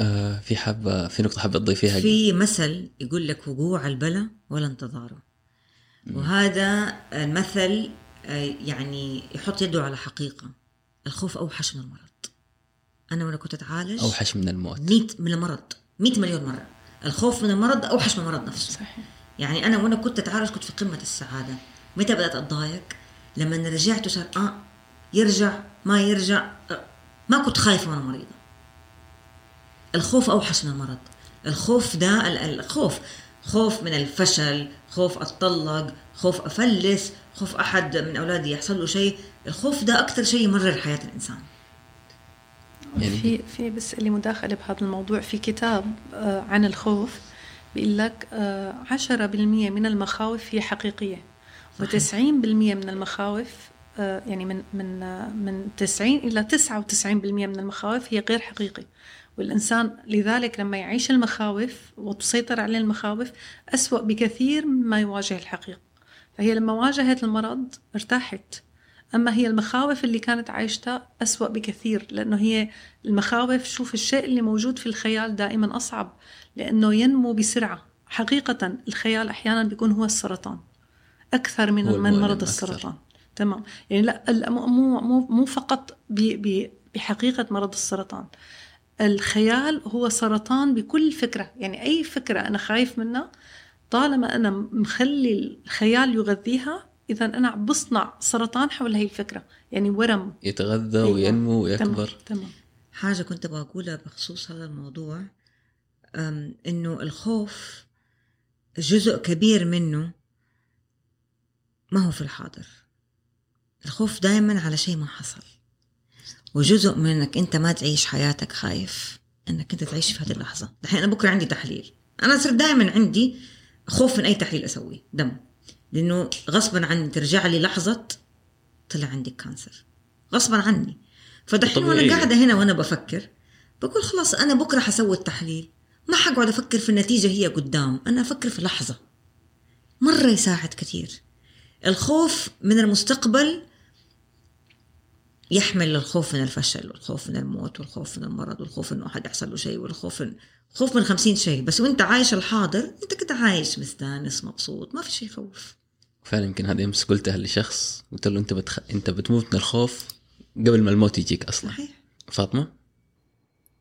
S1: آه في حابه في نقطة حابة تضيفيها
S3: في مثل يقول لك وقوع البلا ولا انتظاره. وهذا المثل آه، يعني يحط يده على حقيقة. الخوف أوحش من المرض. أنا وأنا كنت أتعالج
S1: أوحش من الموت.
S3: 100 من المرض. 100 مليون مرة. الخوف من المرض أوحش من المرض نفسه.
S4: صحيح.
S3: يعني أنا وأنا كنت أتعالج كنت في قمة السعادة. متى بدأت أتضايق؟ لما رجعت وصار آه يرجع. ما يرجع آه ما كنت خايفة وأنا مريضة. الخوف أوحش من المرض. الخوف ده ال- الخوف خوف من الفشل خوف أتطلق خوف أفلس خوف أحد من أولادي يحصل له شيء. الخوف ده أكثر شيء يمرر حياة الإنسان.
S1: يعني-
S4: في في بس اللي مداخلة بهذا الموضوع في كتاب آه، عن الخوف بيقول لك آه، 10% من المخاوف هي حقيقية. و90% من المخاوف آه، يعني من من آه، من 90 إلى 99% من المخاوف هي غير حقيقي. والإنسان لذلك لما يعيش المخاوف وتسيطر عليه المخاوف أسوأ بكثير مما يواجه الحقيقة. فهي لما واجهت المرض ارتاحت. أما هي المخاوف اللي كانت عايشتها أسوأ بكثير لأنه هي المخاوف شوف الشيء اللي موجود في الخيال دائما أصعب لأنه ينمو بسرعة. حقيقة الخيال أحيانا بيكون هو السرطان. أكثر من من مرض
S1: أكثر.
S4: تمام. يعني لا مو مو مو, مو فقط ب- ب- بحقيقة مرض السرطان. الخيال هو سرطان بكل فكرة. يعني أي فكرة أنا خايف منها طالما أنا مخلي الخيال يغذيها إذا أنا عم بصنع سرطان حول هي الفكرة. يعني ورم.
S1: يتغذى
S4: أيوة.
S1: وينمو ويكبر.
S4: تمام, تمام.
S3: حاجة كنت أبغى أقولها بخصوص هذا الموضوع إنه الخوف جزء كبير منه ما هو في الحاضر. الخوف دائما على شيء ما حصل. وجزء من إنك أنت ما تعيش حياتك خايف إنك أنت تعيش في هذه اللحظة. دحين أنا بكرة عندي تحليل. أنا صرت دائما عندي خوف من أي تحليل أسويه. دم. لأنه غصبا عني ترجع لي لحظة طلع عندك كانسر غصبا عني. فدحين
S1: وأنا.
S3: قاعدة هنا وأنا بفكر بقول خلاص أنا بكرة حسوي التحليل. ما حقعد أفكر في النتيجة هي قدام. أنا أفكر في لحظة. مرة يساعد كثير. الخوف من المستقبل يحمل الخوف من الفشل والخوف من الموت والخوف من المرض والخوف إنه أحد يحصل له شيء والخوف من خوف من خمسين شيء. بس وإنت عايش الحاضر إنت كده عايش مستانس مبسوط ما في شيء يخوف.
S1: فعلا يمكن هذه امس قلتها لشخص قلت له إنت بتخ... إنت بتموت من الخوف قبل ما الموت يجيك أصلا.
S3: صحيح.
S1: فاطمة؟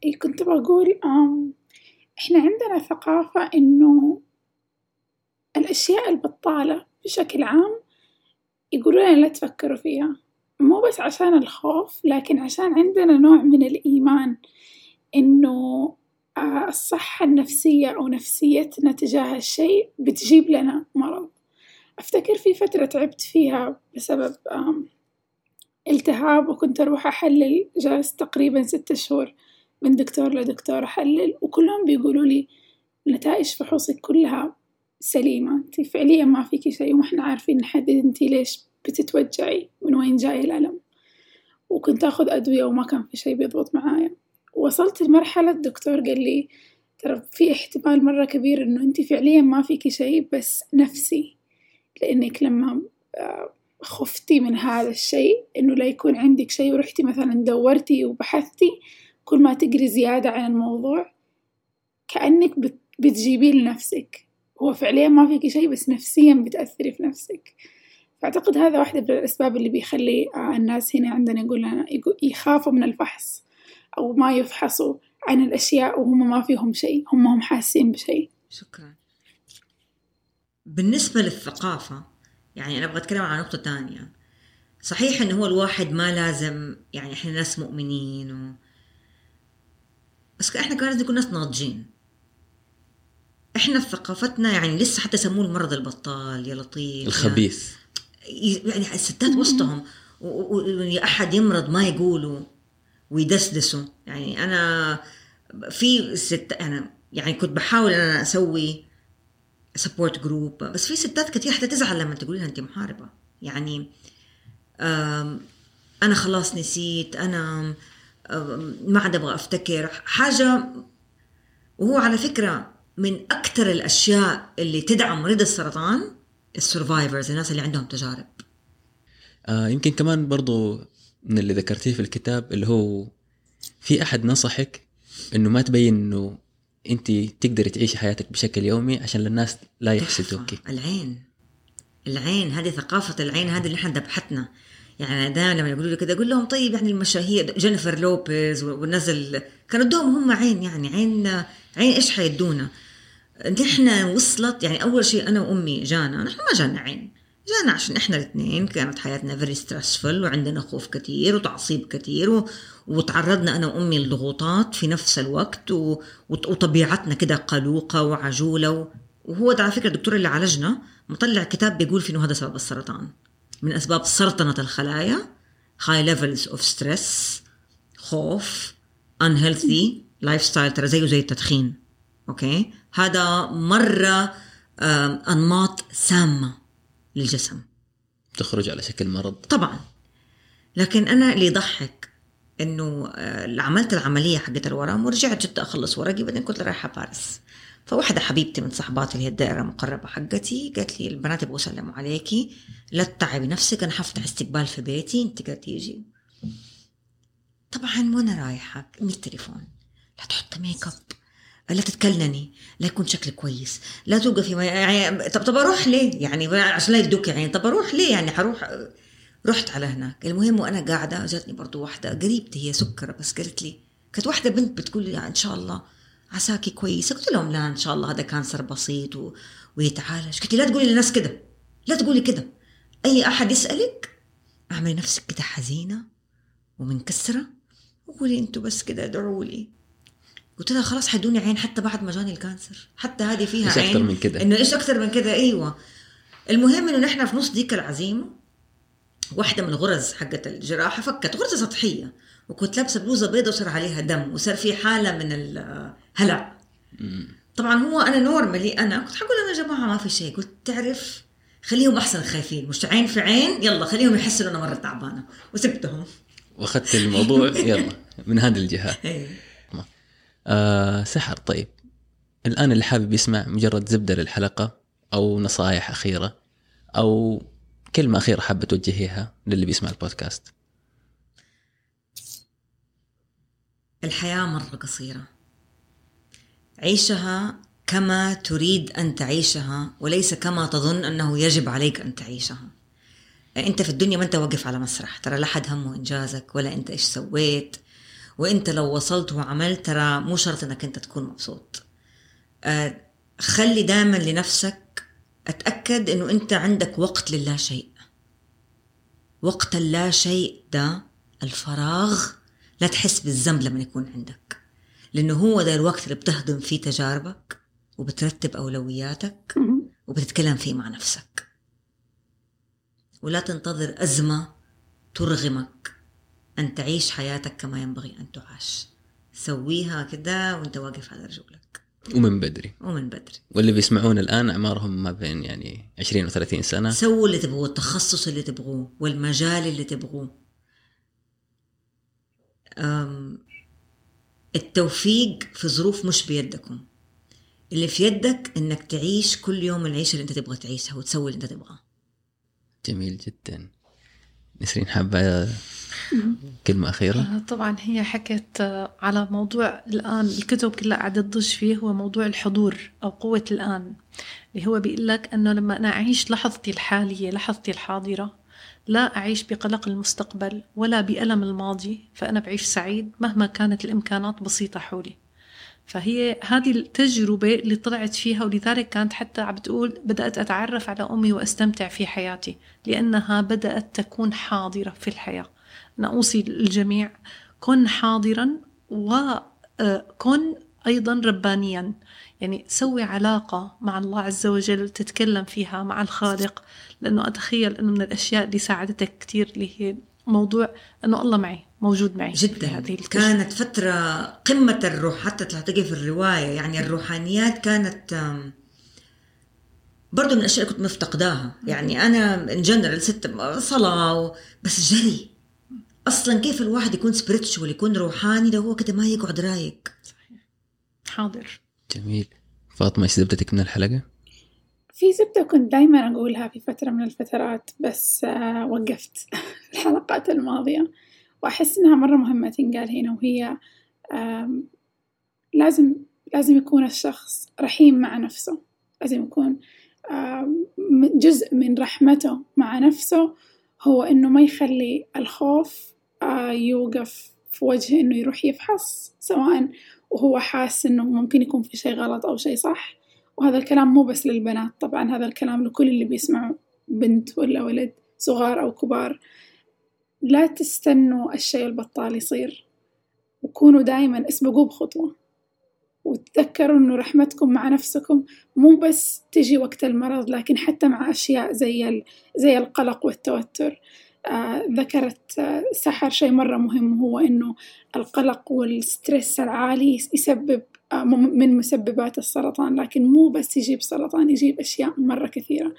S2: إيه كنت بقول أم إحنا عندنا ثقافة إنه الأشياء البطالة بشكل عام يقولون لنا لا تفكروا فيها. مو بس عشان الخوف لكن عشان عندنا نوع من الإيمان إنه آه، الصحة النفسية أو نفسيتنا تجاه الشيء بتجيب لنا مرض. أفتكر في فترة تعبت فيها بسبب التهاب وكنت أروح أحلل جلست تقريبا ستة شهور من دكتور لدكتور أحلل وكلهم بيقولوا لي نتائج فحوصك كلها سليمة. انتي فعليا ما فيكي شيء وما إحنا عارفين نحدد انتي ليش بتتوجعي من وين جاي الألم. وكنت أخذ أدوية وما كان في شي بيضبط معايا. وصلت لمرحلة الدكتور قال لي ترى في احتمال مرة كبير إنه أنتي فعليا ما فيكي شي بس نفسي لأنك لما آه، خفتي من هذا الشيء إنه لا يكون عندك شيء ورحتي مثلا دورتي وبحثتي كل ما تقري زيادة عن الموضوع كأنك بتجيبيه لنفسك. هو فعليا ما فيكي شيء بس نفسيا بتأثري في نفسك. فأعتقد هذا واحدة من الأسباب اللي بيخلي الناس هنا عندنا يقول يخافوا من الفحص أو ما يفحصوا عن الأشياء وهم ما فيهم شيء هم هم حاسين بشيء.
S3: شكرا. بالنسبة للثقافة يعني أنا أبغى أتكلم عن نقطة ثانية. صحيح إنه هو الواحد ما لازم يعني إحنا ناس مؤمنين و... بس إحنا كمان لازم نكون ناس ناضجين. إحنا في ثقافتنا يعني لسه حتى يسموه المرض البطال يا لطيف
S1: الخبيث.
S3: يعني الستات وسطهم ويا أحد يمرض ما يقولوا ويدسدسوا. يعني أنا في ست أنا يعني كنت بحاول أنا أسوي support group بس في ستات كثير حتى تزعل لما تقولي لها انت محاربة. يعني أنا خلاص نسيت أنا ما عاد أبغى أفتكر حاجة وهو على فكرة من أكثر الأشياء اللي تدعم مريض السرطان السرفايفرز الناس اللي عندهم تجارب.
S1: آه يمكن كمان برضو من اللي ذكرتيه في الكتاب اللي هو في أحد نصحك إنه ما تبين إنه أنت تقدري تعيشي حياتك بشكل يومي عشان الناس لا يحسدوك
S3: العين. العين هذه ثقافة العين هذه اللي إحنا ذبحتنا. يعني دائما لما يقولوا لي كذا أقول لهم طيب يعني المشاهير جينيفر لوبيز والناس كانوا ادوهم هم عين يعني عين عين إيش حيدونا؟ نحن وصلت يعني أول شيء أنا وأمي جانا نحن ما جانا عين جانا عشان إحنا الاثنين كانت حياتنا very stressful وعندنا خوف كثير وتعصيب كثير. وتعرضنا أنا وأمي لضغوطات في نفس الوقت و... وطبيعتنا كده قلوقة وعجولة و... وهو ده على فكرة الدكتور اللي عالجنا مطلع كتاب بيقول فيه إنه هذا سبب السرطان من أسباب سرطنة الخلايا high levels of stress خوف unhealthy lifestyle ترى زيه زي التدخين okay؟ هذا مرة أنماط سامة للجسم.
S1: تخرج على شكل مرض.
S3: طبعا. لكن أنا اللي يضحك إنه آه، عملت العملية حقت الورم ورجعت جدة أخلص ورقي بعدين كنت رايحة باريس. فواحدة حبيبتي من صحباتي اللي هي الدائرة المقربة حقتي قالت لي البنات يبغوا يسلموا عليكي لا تتعبي نفسك أنا حفتح استقبال في بيتي أنت قاعدة تيجي. طبعا وأنا رايحة من التليفون لا تحط ميك أب. لا تتكلمي لا يكون شكلك كويس لا توقفي يعني طب طب أروح ليه؟ يعني عشان لا يدوك يعني طب أروح ليه يعني؟ حروح رحت على هناك. المهم وأنا قاعدة جاتني برضو واحدة قريبتي هي سكره بس قالت لي كانت واحدة بنت بتقول لي إن شاء الله عساكي كويسه قلت لهم لا إن شاء الله هذا cancer بسيط و... ويتعالج. قلت لا تقولي للناس كده لا تقولي كده. أي أحد يسألك أعملي نفسك كده حزينة ومنكسرة وقولي أنتوا بس كده ادعوا لي قلت لها خلاص حيدوني عين حتى بعد ما جاني ال cancer. حتى هذه فيها
S1: إيش
S3: عين.
S1: أكثر من كده؟
S3: إنه إيش أكثر من كده؟ إيوه. المهم إنه نحن في نص ديك العزيمة واحدة من الغرز حقت الجراحة فكت غرزة سطحية وكنت لابسة بلوزة بيضة وصار عليها دم وصار في حالة من الهلع طبعا هو أنا نورمالي أنا كنت حقول أنا يا جماعة ما في شيء قلت تعرف خليهم أحسن خايفين مش عين في عين يلا خليهم يحسوا أنا مرة تعبانة وسبتهم.
S1: وأخذت الموضوع يلا من هذه الجهة.
S3: إيه.
S1: آه سحر. طيب الآن اللي حابب يسمع مجرد زبدة للحلقة أو نصائح أخيرة أو كلمة أخيرة حابة توجهيها للي بيسمع البودكاست.
S3: الحياة مرة قصيرة. عيشها كما تريد أن تعيشها وليس كما تظن أنه يجب عليك أن تعيشها. أنت في الدنيا ما أنت واقف على مسرح ترى لا حد همه إنجازك ولا أنت إيش سويت. وانت لو وصلت وعملت ترى مو شرط انك انت تكون مبسوط. آه، خلي دائما لنفسك أتأكد إنه أنت عندك وقت للا شيء. وقت اللا شيء ده الفراغ لا تحس بالذنب لما يكون عندك. لأنه هو ده الوقت اللي بتهضم فيه تجاربك وبترتب أولوياتك وبتتكلم فيه مع نفسك. ولا تنتظر أزمة ترغمك. أن تعيش حياتك كما ينبغي أن تعاش. سويها كده وأنت واقف على رجولك.
S1: ومن بدري.
S3: ومن بدري.
S1: واللي بيسمعون الآن أعمارهم ما بين يعني 20 و30 سنة.
S3: سووا اللي تبغوه التخصص اللي تبغوه والمجال اللي تبغوه. التوفيق في ظروف مش بيدكم. اللي في يدك إنك تعيش كل يوم العيشه اللي أنت تبغى تعيشها وتسوي اللي أنت تبغاه.
S1: جميل جدا. نسرين حابة كلمة أخيرة؟
S4: آه، طبعا هي حكت آه، على موضوع الآن الكتب كلها قاعدة تضج فيه هو موضوع الحضور أو قوة الآن اللي هو بيقول لك أنه لما أنا أعيش لحظتي الحالية لحظتي الحاضرة لا أعيش بقلق المستقبل ولا بألم الماضي فأنا بعيش سعيد مهما كانت الإمكانات بسيطة حولي. فهي هذه التجربة اللي طلعت فيها ولذلك كانت حتى عم بتقول بدأت أتعرف على أمي وأستمتع في حياتي لأنها بدأت تكون حاضرة في الحياة. أنا أوصي الجميع. كن حاضرا وكن أيضا ربانيا. يعني سوي علاقة مع الله عز وجل تتكلم فيها مع الخالق. لأنه أتخيل أنه من الأشياء اللي ساعدتك كثير اللي هي موضوع أنه الله معي موجود معي.
S3: جدا.
S4: هذه.
S3: كانت فترة قمة الروح حتى تلاقي في الرواية. يعني الروحانيات كانت برضو من الأشياء كنت مفتقداها. يعني أنا in general ست صلاة بس جري أصلا كيف الواحد يكون spiritual يكون روحاني لو هو كده ما يقعد رايق؟
S4: حاضر.
S1: جميل. فاطمة إيش زبدتك من الحلقة؟
S2: في زبدة كنت دايما أقولها في فترة من الفترات بس آه وقفت الحلقات الماضية. وأحس إنها مرة مهمة تنقال هنا وهي لازم لازم يكون الشخص رحيم مع نفسه. لازم يكون جزء من رحمته مع نفسه هو إنه ما يخلي الخوف يوقف في وجه إنه يروح يفحص سواء وهو حاس إنه ممكن يكون في شيء غلط أو شيء صح. وهذا الكلام مو بس للبنات طبعا هذا الكلام لكل اللي بيسمعوا بنت ولا ولد صغار أو كبار. لا تستنوا الشيء البطال يصير. وكونوا دائما اسبقوا بخطوة. وتذكروا إنه رحمتكم مع نفسكم مو بس تجي وقت المرض لكن حتى مع أشياء زي زي القلق والتوتر. آه ذكرت آه سحر شيء مرة مهم هو إنه القلق وال stress العالي يسبب آه، من مسببات السرطان لكن مو بس يجيب سرطان يجيب أشياء مرة كثيرة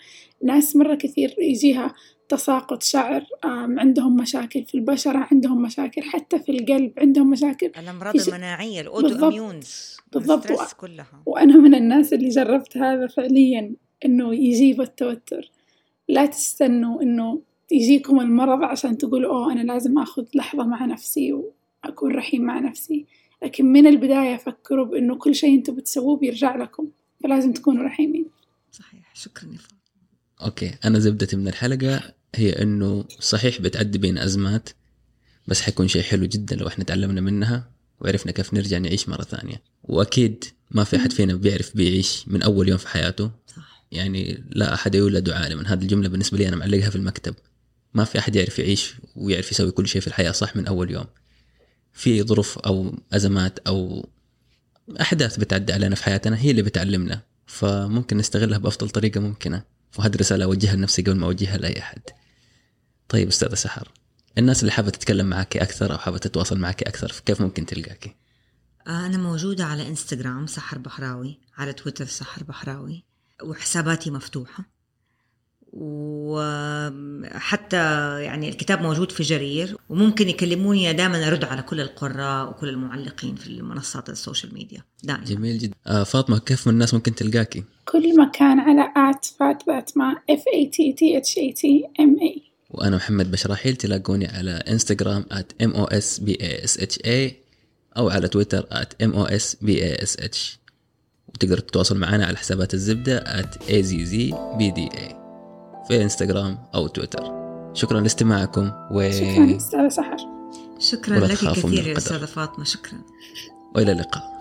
S2: ناس مرة كثير يجيها تساقط شعر عندهم مشاكل في البشرة عندهم مشاكل حتى في القلب عندهم مشاكل
S3: الأمراض
S2: ش-
S3: المناعية ال auto
S2: بالضبط.
S3: immunes
S2: بالضبط.
S3: كلها
S2: وأنا من الناس اللي جربت هذا فعليا إنه يجيب التوتر لا تستنوا إنه يجيكم المرض عشان تقولوا أوه أنا لازم أخذ لحظة مع نفسي وأكون رحيم مع نفسي. لكن من البداية فكروا بإنه كل شيء أنتم بتسووه بيرجع لكم فلازم تكونوا رحيمين.
S3: صحيح. شكرا يا فاطمة.
S1: أوكي أنا زبدتي من الحلقة هي إنه صحيح بتعدي بين أزمات بس حيكون شيء حلو جدا لو إحنا تعلمنا منها وعرفنا كيف نرجع نعيش مرة ثانية. وأكيد ما في أحد فينا بيعرف بيعيش من أول يوم في حياته.
S3: صح.
S1: يعني لا أحد يولد عالما هذه الجملة بالنسبة لي أنا معلقها في المكتب. ما في أحد يعرف يعيش ويعرف يسوي كل شيء في الحياة صح من أول يوم. في ظروف أو أزمات أو أحداث بتعدي علينا في حياتنا هي اللي بتعلمنا. فممكن نستغلها بأفضل طريقة ممكنة. وهذه رساله أوجهها لنفسي قبل ما أوجهها لأي أحد. طيب أستاذة سحر الناس اللي حابة تتكلم معك أكثر أو حابة تتواصل معك أكثر كيف ممكن تلقاكي
S3: أنا موجودة على إنستغرام سحر بحراوي على تويتر سحر بحراوي وحساباتي مفتوحة. وحتى يعني الكتاب موجود في جرير وممكن يكلموني دائما أرد على كل القراء وكل المعلقين في المنصات ال social media دائما.
S1: جميل جدا. آه فاطمة كيف الناس ممكن تلقاكي؟
S2: كل مكان على at Fat That Ma F A T T H A T M A.
S1: وأنا محمد بشراحيل تلاقوني على إنستغرام at mosbash أو على تويتر at mosbash وتقدر تتواصل معنا على حسابات الزبدة at azzbda في إنستغرام أو تويتر. شكرا لاستماعكم و...
S2: شكرا أستاذة سحر.
S3: شكرا لك كثير يا
S1: القدر.
S3: أستاذة فاطمة شكرا.
S1: وإلى اللقاء.